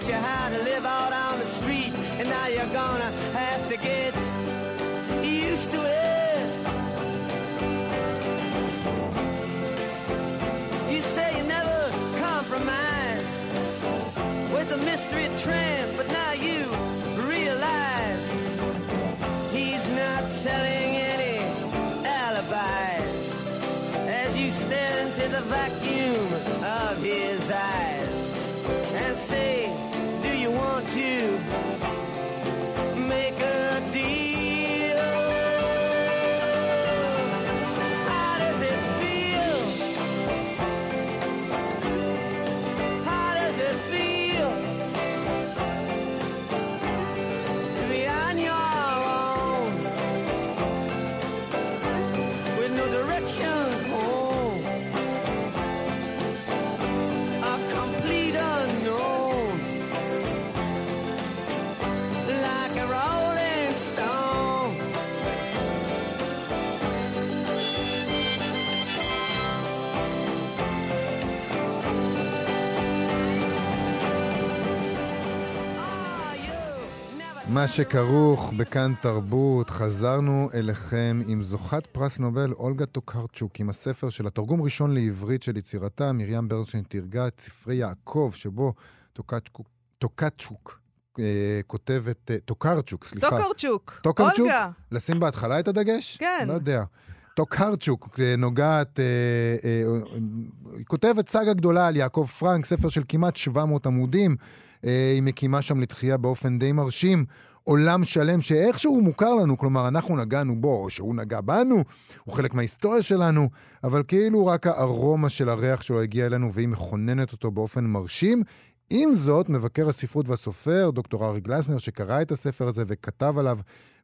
your high. מה שכרוך בכאן תרבות, חזרנו אליכם עם זוכת פרס נובל אולגה טוקרצ'וק, עם הספר של התרגום ראשון לעברית של יצירתה, מרים ברנשטיין תרגמה את ספרי יעקב, שבו טוקצ'וק אה, כותבת, אה, טוקרצ'וק, סליחה. טוקרצ'וק. טוקרצ'וק? אולגה. לשים בהתחלה את הדגש? כן. לא יודע. טוקרצ'וק אה, נוגעת, היא כותבת סאגה גדולה על יעקב פרנק, ספר של כמעט 700 עמודים. אה, היא מקימה שם לתחייה באופן די מרשים. עולם שלם שאיכשהו מוכר לנו, כלומר, אנחנו נגענו בו, או שהוא נגע בנו, הוא חלק מההיסטוריה שלנו, אבל כאילו רק הארומה של הריח שלו הגיע אלינו והיא מכוננת אותו באופן מרשים. עם זאת, מבקר הספרות והסופר, דוקטור ארי גלסנר, שקרא את הספר הזה וכתב עליו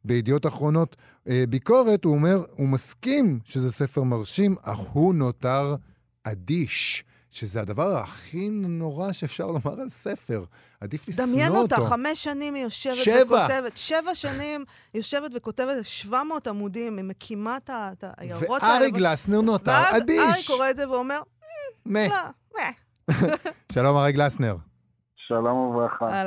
בידיעות אחרונות אה, ביקורת, הוא אומר, הוא מסכים שזה ספר מרשים, אך הוא נותר אדיש. שזה הדבר הכי נורא שאפשר לומר על ספר. עדיף לשנוא אותו. דמיין אותה, חמש שנים היא יושבת שבע. וכותבת, שבע שנים היא יושבת וכותבת 700 עמודים, היא מקימה את העיירות וארי גלסנר נותר ואז אדיש. ארי קורא את זה ואומר, מה. לא. שלום, ארי גלסנר. שלום וברכה.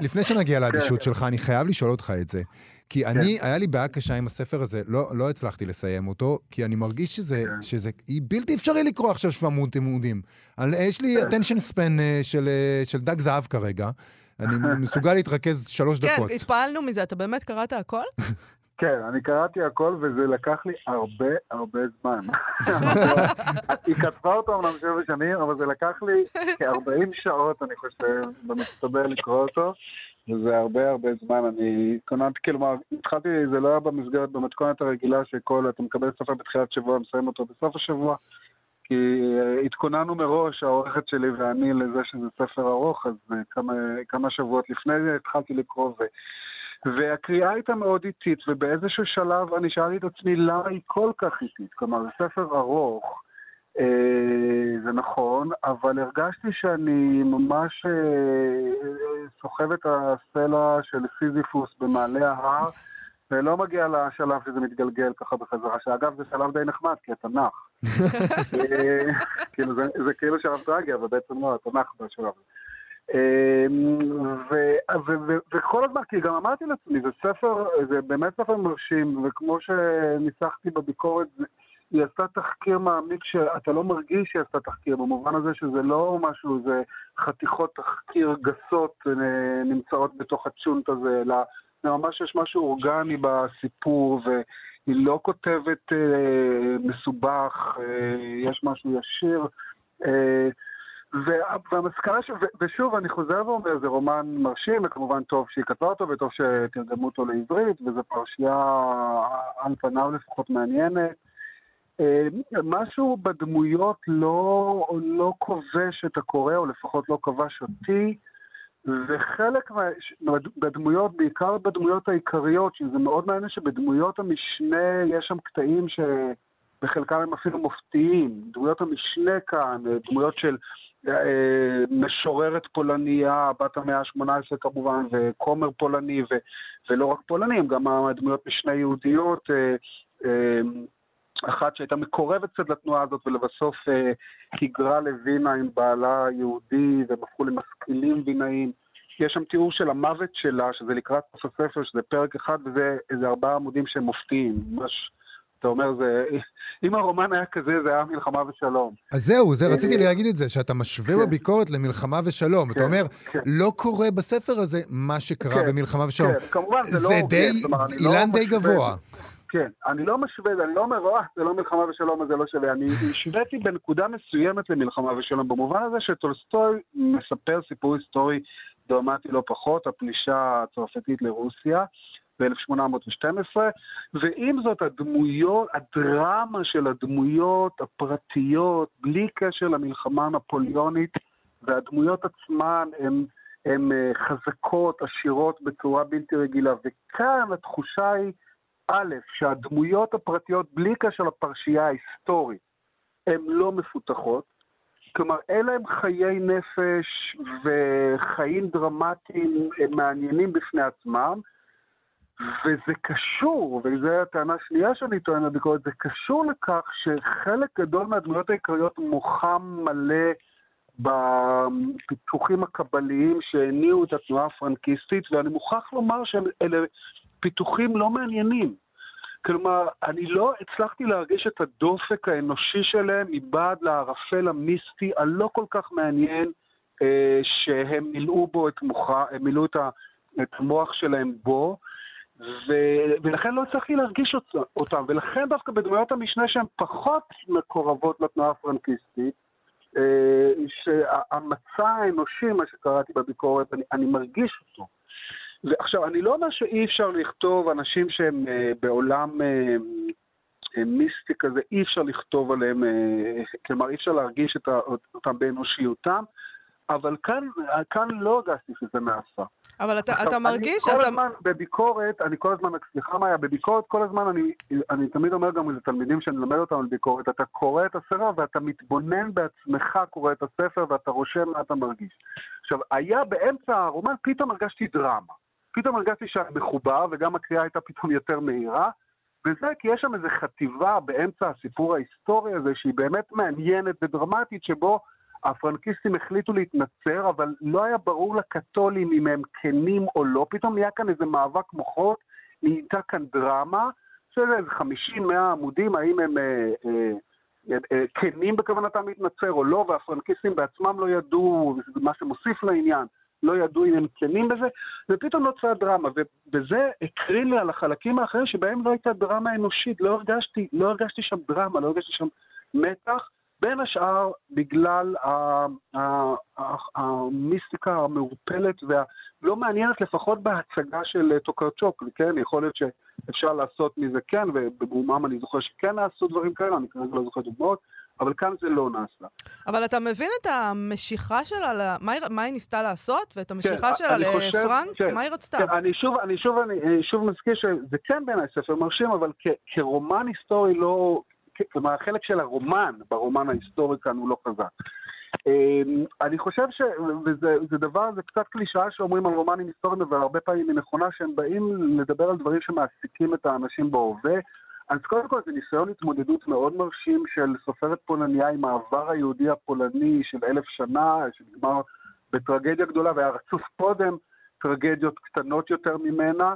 לפני, שנגיע לאדישות שלך, אני חייב לשאול אותך את זה. כי אני, היה לי בעיה קשה עם הספר הזה, לא, לא הצלחתי לסיים אותו, כי אני מרגיש שזה, שזה היא בלתי אפשרי לקרוא עכשיו 700 עמודים. יש לי attention span אה, של, אה, של דג זהב כרגע. אני מסוגל להתרכז שלוש כן, דקות. התפעלנו מזה, אתה באמת קראת הכל? כן, אני קראתי הכל וזה לקח לי הרבה הרבה זמן. היא כתבה אותו אמנם שבע שנים, אבל זה לקח לי כ-40 שעות, אני חושב, במצטבר לקרוא אותו, וזה הרבה הרבה זמן. אני התכוננתי, כלומר, התחלתי, זה לא היה במסגרת, במתכונת הרגילה שכל, אתה מקבל ספר בתחילת שבוע, מסיים אותו בסוף השבוע. כי אה, התכוננו מראש, העורכת שלי ואני, לזה שזה ספר ארוך, אז אה, כמה, כמה שבועות לפני זה התחלתי לקרוא, ו... והקריאה הייתה מאוד איטית, ובאיזשהו שלב אני שאלתי את עצמי למה היא כל כך איטית. כלומר, זה ספר ארוך, זה נכון, אבל הרגשתי שאני ממש אה, אה, סוחב את הסלע של סיזיפוס במעלה ההר, ולא מגיע לשלב שזה מתגלגל ככה בחזרה, שאגב זה שלב די נחמד, כי אתה נח. אה, כאילו זה, זה כאילו שלב טרגי, אבל בעצם לא, אתה נח בשלב הזה. אה, וכל הזמן, כי גם אמרתי לעצמי, זה ספר, זה באמת ספר מרשים, וכמו שניסחתי בביקורת, זה- היא עשתה תחקיר מעמיק שאתה לא מרגיש שהיא עשתה תחקיר, במובן הזה שזה לא משהו, זה חתיכות תחקיר גסות אה, נמצאות בתוך הצ'ונט הזה, אלא זה ממש יש משהו אורגני בסיפור, והיא לא כותבת אה, מסובך, אה, יש משהו ישיר. אה, וה- והמסקנה ש... ושוב, אני חוזר ואומר, זה רומן מרשים, וכמובן טוב שהיא כתבה אותו, וטוב שתרגמו אותו לעברית, וזו פרשייה על פניו לפחות מעניינת. אה, משהו בדמויות לא, לא כובש את הקורא, או לפחות לא כבש אותי, וחלק מה, בדמויות, בעיקר בדמויות העיקריות, שזה מאוד מעניין שבדמויות המשנה יש שם קטעים שבחלקם הם אפילו מופתיים. דמויות המשנה כאן, אה, דמויות של אה, משוררת פולניה, בת המאה ה-18 כמובן, וכומר פולני, ו, ולא רק פולני, הם גם הדמויות משנה יהודיות. אחת שהייתה מקורבת קצת לתנועה הזאת ולבסוף אה, היגרה לווינה עם בעלה היהודי והם הפכו למשכילים וינאים. יש שם תיאור של המוות שלה, שזה לקראת סוף הספר, שזה פרק אחד וזה איזה ארבעה עמודים שהם מופתיים. ממש, אתה אומר, זה, אם הרומן היה כזה, זה היה מלחמה ושלום. אז זהו, זה רציתי אה, להגיד את זה, שאתה משווה כן. בביקורת למלחמה ושלום. אתה כן, אומר, כן. לא קורה בספר הזה מה שקרה כן, במלחמה ושלום. כן, כמובן, זה לא זה הוגן, די, אני לא אילן די גבוה. כן, אני לא משווה, אני לא אומר, אה, זה לא מלחמה ושלום, זה לא שווה. אני השוויתי בנקודה מסוימת למלחמה ושלום, במובן הזה שטולסטוי מספר סיפור היסטורי דרמטי לא פחות, הפלישה הצרפתית לרוסיה ב-1812, ועם זאת הדמויות, הדרמה של הדמויות הפרטיות, בלי קשר למלחמה הנפוליאונית, והדמויות עצמן הן הן אה, חזקות, עשירות בצורה בלתי רגילה. וכאן התחושה היא, א', שהדמויות הפרטיות, בלי קשר לפרשייה ההיסטורית, הן לא מפותחות. כלומר, אלה הם חיי נפש וחיים דרמטיים מעניינים בפני עצמם, וזה קשור, וזו הטענה השנייה שאני טוען בביקורת, זה קשור לכך שחלק גדול מהדמויות העיקריות מוחם מלא בפיתוחים הקבליים שהניעו את התנועה הפרנקיסטית, ואני מוכרח לומר שאלה פיתוחים לא מעניינים. כלומר, אני לא הצלחתי להרגיש את הדופק האנושי שלהם מבעד לערפל המיסטי הלא כל כך מעניין אה, שהם מילאו בו את מוחה, הם מילאו את, ה, את המוח שלהם בו, ו, ולכן לא הצלחתי להרגיש אותם, ולכן דווקא בדמויות המשנה שהן פחות מקורבות לתנועה הפרנקיסטית, אה, שהמצע האנושי, מה שקראתי בביקורת, אני, אני מרגיש אותו. ועכשיו, אני לא אומר שאי אפשר לכתוב אנשים שהם אה, בעולם אה, אה, מיסטי כזה, אי אפשר לכתוב עליהם, אה, כלומר, אי אפשר להרגיש את ה, אותם באנושיותם, אבל כאן, כאן לא הרגשתי שזה נעשה. אבל אתה, עכשיו, אתה מרגיש, אני כל אתה... הזמן בביקורת, אני כל הזמן, סליחה מאיה, בביקורת כל הזמן, אני, אני תמיד אומר גם לתלמידים שאני מלמד אותם על ביקורת, אתה קורא את הספר ואתה מתבונן בעצמך, קורא את הספר ואתה רושם מה אתה מרגיש. עכשיו, היה באמצע הרומן, פתאום הרגשתי דרמה. פתאום הרגשתי שאני מחובר, וגם הקריאה הייתה פתאום יותר מהירה, וזה כי יש שם איזו חטיבה באמצע הסיפור ההיסטורי הזה, שהיא באמת מעניינת ודרמטית, שבו הפרנקיסטים החליטו להתנצר, אבל לא היה ברור לקתולים אם הם כנים או לא. פתאום נהיה כאן איזה מאבק מוחות, נהייתה כאן דרמה, שזה איזה 50-100 עמודים, האם הם אה, אה, אה, אה, כנים בכוונתם להתנצר או לא, והפרנקיסטים בעצמם לא ידעו, מה שמוסיף לעניין, לא ידעו אם הם כנים בזה, ופתאום נוצרה דרמה, ובזה הקרין לי על החלקים האחרים שבהם לא הייתה דרמה אנושית, לא הרגשתי, לא הרגשתי שם דרמה, לא הרגשתי שם מתח. בין השאר בגלל המיסטיקה המעורפלת והלא מעניינת לפחות בהצגה של אה, טוקרצ'וק, כן? יכול להיות שאפשר לעשות מזה כן, ובברומם אני זוכר שכן נעשו דברים כאלה, אני כרגע לא זוכר דוגמאות, אבל כאן זה לא נעשה. אבל אתה מבין את המשיכה שלה, מה היא, מה היא ניסתה לעשות, ואת המשיכה כן, שלה לפרנק? כן, מה היא רצתה? כן, אני שוב, אני שוב, אני, אני שוב מזכיר שזה כן בעיניי ספר מרשים, אבל כ, כרומן היסטורי לא, כלומר, החלק של הרומן, ברומן ההיסטורי כאן הוא לא חזק. אמ, אני חושב ש... וזה זה דבר, זה קצת קלישאה שאומרים על רומנים היסטוריים, אבל הרבה פעמים היא נכונה, שהם באים לדבר על דברים שמעסיקים את האנשים בהווה. אז קודם כל זה ניסיון התמודדות מאוד מרשים של סופרת פולניה עם העבר היהודי הפולני של אלף שנה, שנגמר בטרגדיה גדולה והיה רצוף קודם טרגדיות קטנות יותר ממנה.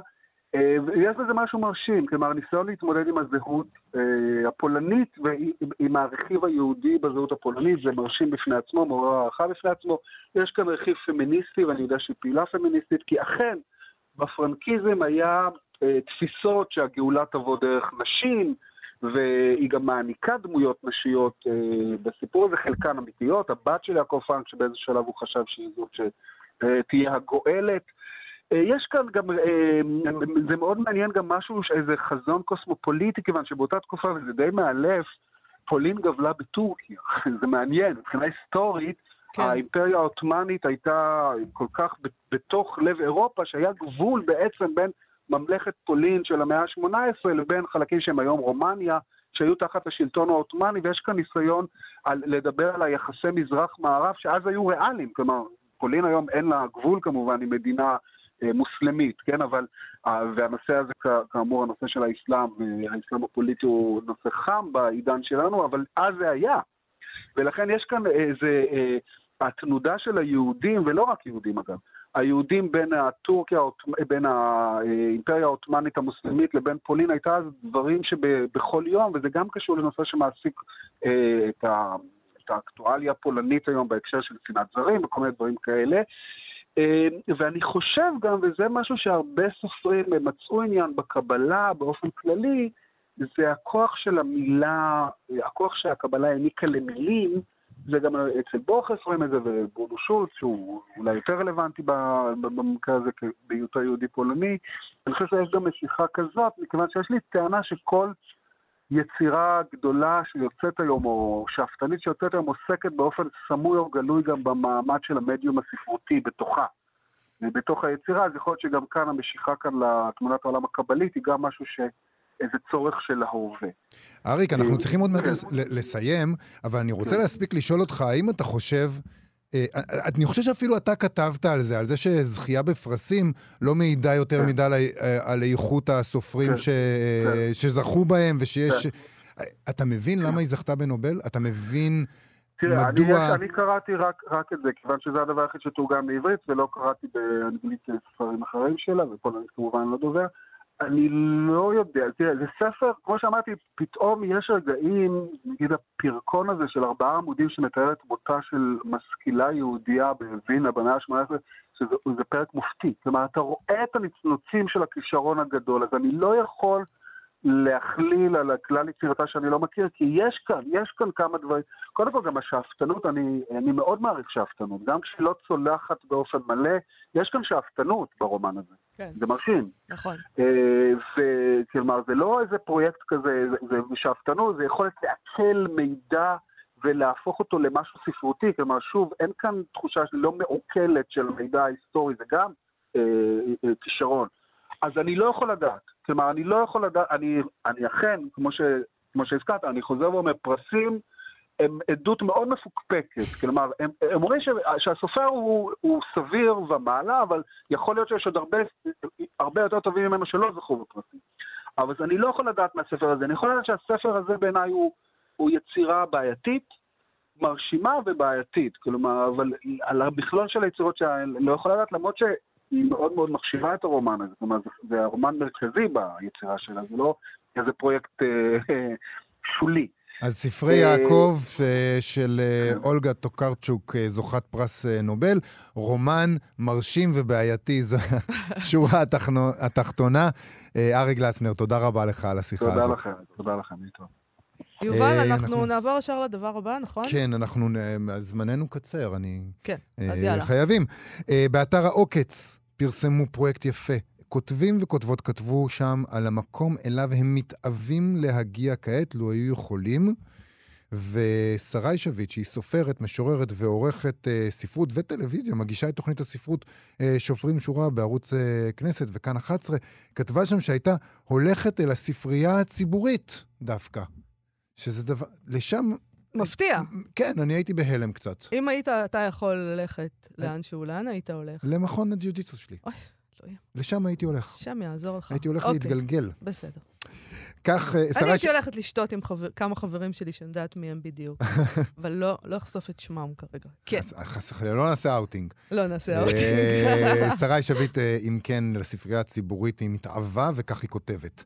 אה, ויש בזה משהו מרשים, כלומר ניסיון להתמודד עם הזהות אה, הפולנית ועם הרכיב היהודי בזהות הפולנית, זה מרשים בפני עצמו, מעורר הערכה בפני עצמו. יש כאן רכיב פמיניסטי, ואני יודע שהיא פעילה פמיניסטית, כי אכן בפרנקיזם היה אה, תפיסות שהגאולה תבוא דרך נשים, והיא גם מעניקה דמויות נשיות בסיפור הזה, חלקן אמיתיות. הבת של יעקב פרנק, שבאיזה שלב הוא חשב שהיא זאת שתהיה הגואלת. אה, יש כאן גם, אה, זה מאוד מעניין גם משהו, איזה חזון קוסמופוליטי, כיוון שבאותה תקופה, וזה די מאלף, פולין גבלה בטורקיה. זה מעניין, מבחינה היסטורית, כן. האימפריה העות'מאנית הייתה כל כך בתוך לב אירופה, שהיה גבול בעצם בין ממלכת פולין של המאה ה-18 לבין חלקים שהם היום רומניה, שהיו תחת השלטון העות'מאני, ויש כאן ניסיון על, לדבר על היחסי מזרח-מערב, שאז היו ריאליים, כלומר, פולין היום אין לה גבול כמובן, היא מדינה אה, מוסלמית, כן, אבל, אה, והנושא הזה כאמור, הנושא של האסלאם, אה, האסלאם הפוליטי הוא נושא חם בעידן שלנו, אבל אז זה היה. ולכן יש כאן איזה, אה, התנודה של היהודים, ולא רק יהודים אגב, היהודים בין הטורקיה, בין האימפריה העות'מאנית המוסלמית לבין פולין, הייתה אז דברים שבכל יום, וזה גם קשור לנושא שמעסיק אה, את, ה, האקטואליה הפולנית היום בהקשר של שנאת זרים וכל מיני דברים כאלה. אה, ואני חושב גם, וזה משהו שהרבה סופרים מצאו עניין בקבלה באופן כללי, זה הכוח של המילה, הכוח שהקבלה העניקה למילים, זה גם אצל בוכס רואים את זה, וברונו שולץ, שהוא אולי יותר רלוונטי במקרה הזה בהיותו יהודי פולני. אני חושב שיש גם משיכה כזאת, מכיוון שיש לי טענה שכל יצירה גדולה שיוצאת היום, או שאפתנית שיוצאת היום, עוסקת באופן סמוי או גלוי גם במעמד של המדיום הספרותי בתוכה. בתוך היצירה, אז יכול להיות שגם כאן המשיכה כאן לתמונת העולם הקבלית היא גם משהו ש... איזה צורך של ההווה. אריק, אנחנו צריכים עוד מעט כן. לסיים, אבל אני רוצה כן. להספיק לשאול אותך, האם אתה חושב... אה, אני חושב שאפילו אתה כתבת על זה, על זה שזכייה בפרסים לא מעידה יותר כן. מדי על, אה, על איכות הסופרים כן, ש... כן. שזכו בהם, ושיש... כן. אתה מבין למה היא זכתה בנובל? אתה מבין תראה, אני, מדוע... יש, אני קראתי רק, רק את זה, כיוון שזה הדבר היחיד שתורגם לעברית, ולא קראתי באנגלית ספרים אחרים שלה, ופולנית כמובן לא דובר. אני לא יודע, תראה, זה ספר, כמו שאמרתי, פתאום יש רגעים, נגיד הפרקון הזה של ארבעה עמודים שמתאר את מותה של משכילה יהודייה בווינה במאה ה-18, שזה זה פרק מופתי. כלומר, אתה רואה את הנצנוצים של הכישרון הגדול, אז אני לא יכול להכליל על הכלל יצירתה שאני לא מכיר, כי יש כאן, יש כאן כמה דברים. קודם כל, גם השאפתנות, אני, אני מאוד מעריך שאפתנות. גם כשהיא לא צולחת באופן מלא, יש כאן שאפתנות ברומן הזה. כן, זה מרשים. נכון. אה, וכלומר, זה לא איזה פרויקט כזה, זה, זה שאפתנות, זה יכולת לעכל מידע ולהפוך אותו למשהו ספרותי. כלומר, שוב, אין כאן תחושה לא מעוקלת של מידע היסטורי, זה גם אה, אה, כישרון. אז אני לא יכול לדעת. כלומר, אני לא יכול לדעת, אני, אני אכן, כמו, ש, כמו שהזכרת, אני חוזר ואומר, פרסים הם עדות מאוד מפוקפקת. כלומר, הם, הם אומרים ש, שהסופר הוא, הוא סביר ומעלה, אבל יכול להיות שיש עוד הרבה, הרבה יותר טובים ממנו שלא זכו בפרסים. אבל אני לא יכול לדעת מהספר הזה. אני יכול לדעת שהספר הזה בעיניי הוא, הוא יצירה בעייתית, מרשימה ובעייתית. כלומר, אבל על המכלול של היצירות שאני לא יכול לדעת, למרות שהיא מאוד מאוד מחשיבה את הרומן הזה. כלומר, זה, זה הרומן מרכזי ביצירה שלה, זה לא איזה פרויקט אה, שולי. אז ספרי אה, יעקב של אה, אולגה טוקרצ'וק, זוכת פרס נובל, רומן מרשים ובעייתי, זו השורה התחתונה. ארי גלסנר, תודה רבה לך על השיחה תודה הזאת. לכם, תודה לכם, להתראות. יובל, אה, אנחנו אנחנו- נעבור ישר לדבר הבא, נכון? כן, אנחנו, זמננו קצר, אני... כן, אה, אז יאללה. חייבים. אה, באתר העוקץ פרסמו פרויקט יפה. כותבים וכותבות כתבו שם על המקום אליו הם מתאווים להגיע כעת, לו היו יכולים. ושרי שביט, שהיא סופרת, משוררת ועורכת אה, ספרות וטלוויזיה, מגישה את תוכנית הספרות אה, שופרים שורה בערוץ אה, כנסת וכאן 11, כתבה שם שהייתה הולכת אל הספרייה הציבורית דווקא. שזה דבר... לשם, מפתיע. כן, אני הייתי בהלם קצת. אם היית אתה יכול ללכת לאנשהו, לאן היית הולך? למכון הג'יוג'יצו שלי. אוי, אלוהים. לשם הייתי הולך. שם יעזור לך. הייתי הולך אוקיי, להתגלגל. בסדר. כך, אה, אני שרה... הייתי הולכת לשתות עם כמה חברים שלי שאני יודעת מי הם בדיוק, אבל לא לא אחשוף את שמם כרגע. כן, חס- וחלילה, לא נעשה אאוטינג. לא נעשה אאוטינג. אה, שרי שביט, אה, אם כן, לספרייה הציבורית, היא מתאהבה, וכך היא כותבת.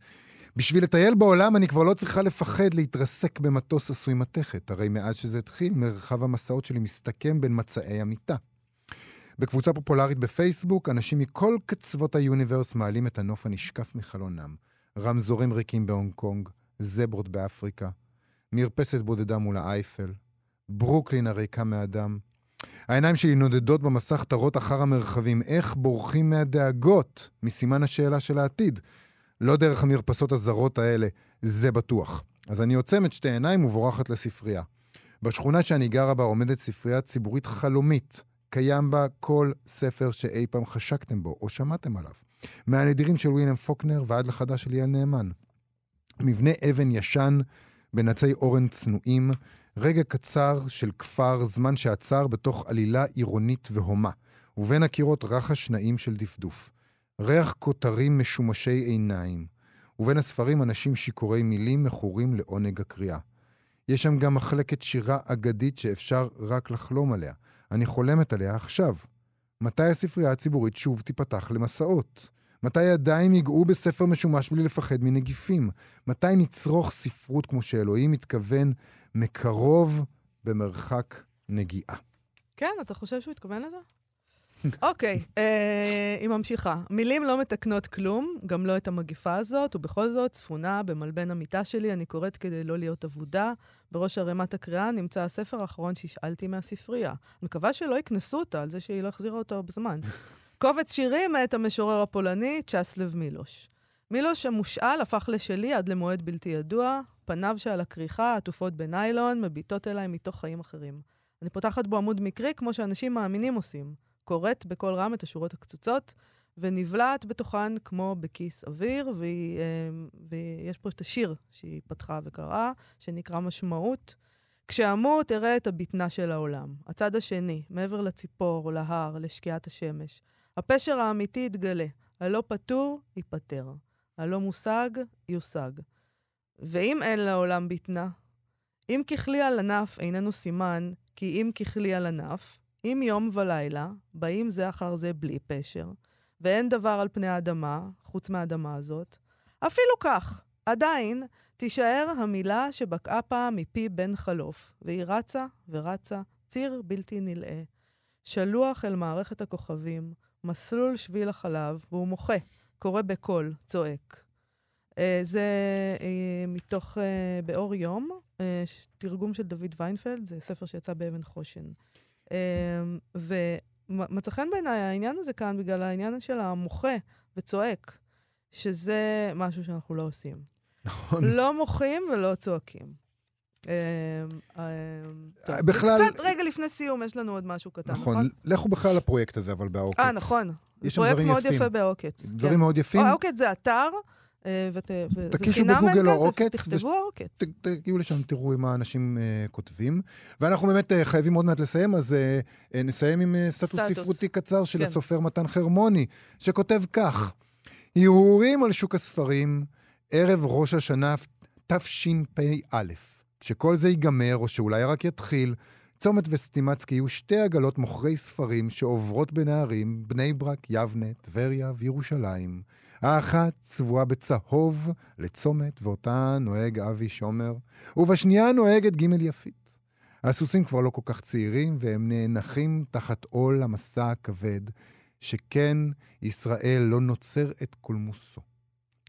בשביל לטייל בעולם אני כבר לא צריכה לפחד להתרסק במטוס עשוי מתכת, הרי מאז שזה התחיל, מרחב המסעות שלי מסתכם בין מצעי המיטה. בקבוצה פופולרית בפייסבוק, אנשים מכל קצוות ה universe מעלים את הנוף הנשקף מחלונם. רמזורים ריקים בהונג קונג, זברות באפריקה, מרפסת בודדה מול האייפל, ברוקלין הריקה מאדם, העיניים שלי נודדות במסך תרות אחר המרחבים. איך בורחים מהדאגות? מסימן השאלה של העתיד. לא דרך המרפסות הזרות האלה, זה בטוח. אז אני עוצמת שתי עיניים ובורחת לספרייה. בשכונה שאני גרה בה עומדת ספרייה ציבורית חלומית. קיים בה כל ספר שאי פעם חשקתם בו או שמעתם עליו. מהנדירים של ווילם פוקנר ועד לחדש של יעל נאמן. מבנה אבן ישן, בין עצי אורן צנועים, רגע קצר של כפר, זמן שעצר בתוך עלילה עירונית והומה, ובין הקירות רחש נעים של דפדוף. ריח כותרים משומשי עיניים, ובין הספרים אנשים שיכורי מילים מכורים לעונג הקריאה. יש שם גם מחלקת שירה אגדית שאפשר רק לחלום עליה. אני חולמת עליה עכשיו. מתי הספרייה הציבורית שוב תיפתח למסעות? מתי ידיים ייגעו בספר משומש בלי לפחד מנגיפים? מתי נצרוך ספרות כמו שאלוהים מתכוון מקרוב במרחק נגיעה? כן, אתה חושב שהוא התכוון לזה? אוקיי, אה, היא ממשיכה. מילים לא מתקנות כלום, גם לא את המגיפה הזאת, ובכל זאת, צפונה במלבן המיטה שלי, אני קוראת כדי לא להיות אבודה. בראש ערימת הקריאה נמצא הספר האחרון שהשאלתי מהספרייה. אני מקווה שלא יקנסו אותה על זה שהיא לא החזירה אותו בזמן. קובץ שירים מאת המשורר הפולני צ'סלב מילוש. מילוש המושאל הפך לשלי עד למועד בלתי ידוע, פניו שעל הכריכה עטופות בניילון, מביטות אליי מתוך חיים אחרים. אני פותחת בו עמוד מקרי כמו שאנשים מאמינים עושים. קוראת בקול רם את השורות הקצוצות, ונבלעת בתוכן כמו בכיס אוויר, והיא, אה, ויש פה את השיר שהיא פתחה וקראה, שנקרא משמעות. כשאמות אראה את הבטנה של העולם, הצד השני, מעבר לציפור, להר, לשקיעת השמש. הפשר האמיתי יתגלה, הלא פתור, ייפתר. הלא מושג, יושג. ואם אין לעולם בטנה, אם ככלי על ענף איננו סימן, כי אם ככלי על ענף, אם יום ולילה, באים זה אחר זה בלי פשר, ואין דבר על פני האדמה, חוץ מהאדמה הזאת, אפילו כך, עדיין תישאר המילה שבקעה פעם מפי בן חלוף, והיא רצה ורצה, ציר בלתי נלאה. שלוח אל מערכת הכוכבים, מסלול שביל החלב, והוא מוחה, קורא בקול, צועק. אה, זה אה, מתוך אה, באור יום, ש- תרגום של דוד ויינפלד, זה ספר שיצא באבן חושן. אה, ומצא חן בעיניי העניין הזה כאן בגלל העניין של המוחה וצועק, שזה משהו שאנחנו לא עושים. נכון. לא מוחים ולא צועקים. אה, טוב. בכלל- וקצת רגע לפני סיום, יש לנו עוד משהו קטן, נכון? נכון, לכו בכלל לפרויקט הזה, אבל בעוקץ. אה, נכון. יש שם פרויקט דברים מאוד יפים. יפה בעוקץ. דברים כן. מאוד יפים. או, העוקץ זה אתר, תקישו חינם, אין בגוגל כסף, העוקץ, תכתבו העוקץ. ת- תגיעו לשם, תראו מה האנשים אה, כותבים. ואנחנו באמת אה, חייבים עוד מעט לסיים, אז אה, אה, נסיים עם אה, סטטוס סטטוס. ספרותי קצר של כן. הסופר מתן חרמוני, שכותב כך: הרהורים על שוק הספרים, ערב ראש השנה תשפ"א. כשכל זה ייגמר, או שאולי רק יתחיל, צומת וסטימצקי יהיו שתי עגלות מוכרי ספרים שעוברות בנערים, בני ברק, יבנה, טבריה וירושלים. האחת צבועה בצהוב לצומת, ואותה נוהג אבי שומר, ובשנייה נוהגת ג' יפית. הסוסים כבר לא כל כך צעירים, והם נאנחים תחת עול המסע הכבד, שכן ישראל לא נוצר את קולמוסו.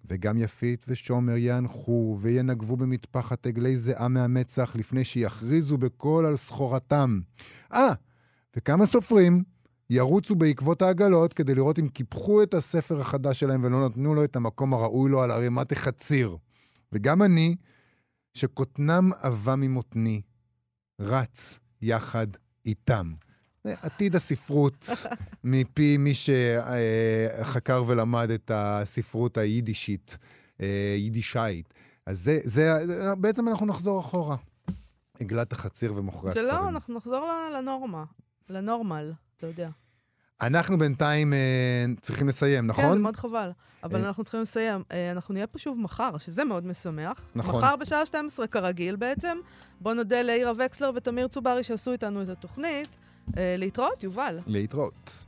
וגם יפית ושומר יאנחו וינגבו במטפחת עגלי זיעה מהמצח לפני שיכריזו בקול על סחורתם. אה, וכמה סופרים ירוצו בעקבות העגלות כדי לראות אם קיפחו את הספר החדש שלהם ולא נתנו לו את המקום הראוי לו על ערימת החציר. וגם אני, שקוטנם עבה ממותני, רץ יחד איתם. זה עתיד הספרות מפי מי שחקר ולמד את הספרות היידישית, אה, יידישאית. אז זה, זה, זה- בעצם אנחנו נחזור אחורה. עגלת החציר ומוכרי זה הספרים. לא, אנחנו נחזור לנורמה, לנורמל, אתה יודע. אנחנו בינתיים אה, צריכים לסיים, כן, נכון? זה מאוד חבל. אבל אה. אנחנו צריכים לסיים. אה, אנחנו נהיה פה שוב מחר, שזה מאוד משמח. נכון. מחר בשעה 12 כרגיל בעצם. בואו נודה לאירה וקסלר ותמיר צוברי שעשו איתנו את התוכנית. אה, להתראות, יובל. להתראות.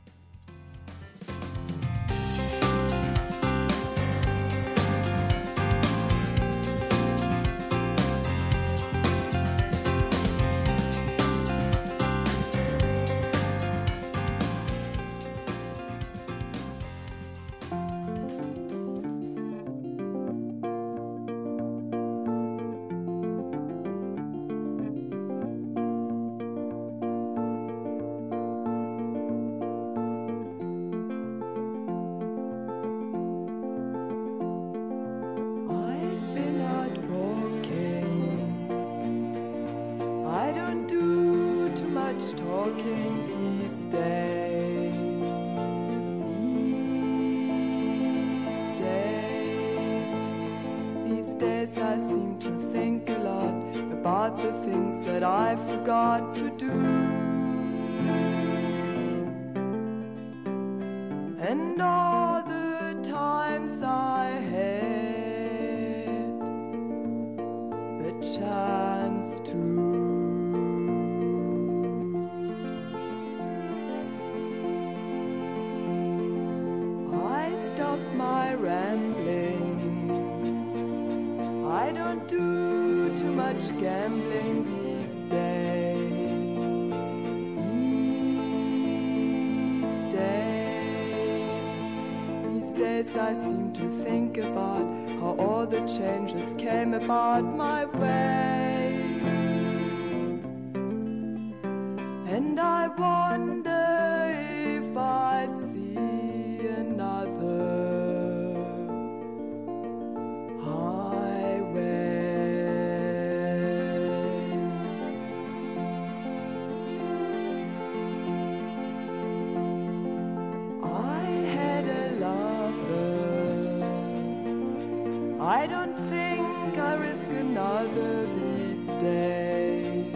I don't think I risk another these days.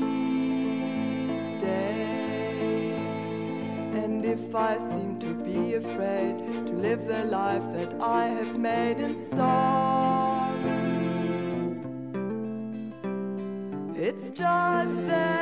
These days. And if I seem to be afraid to live the life that I have made in song, it's just that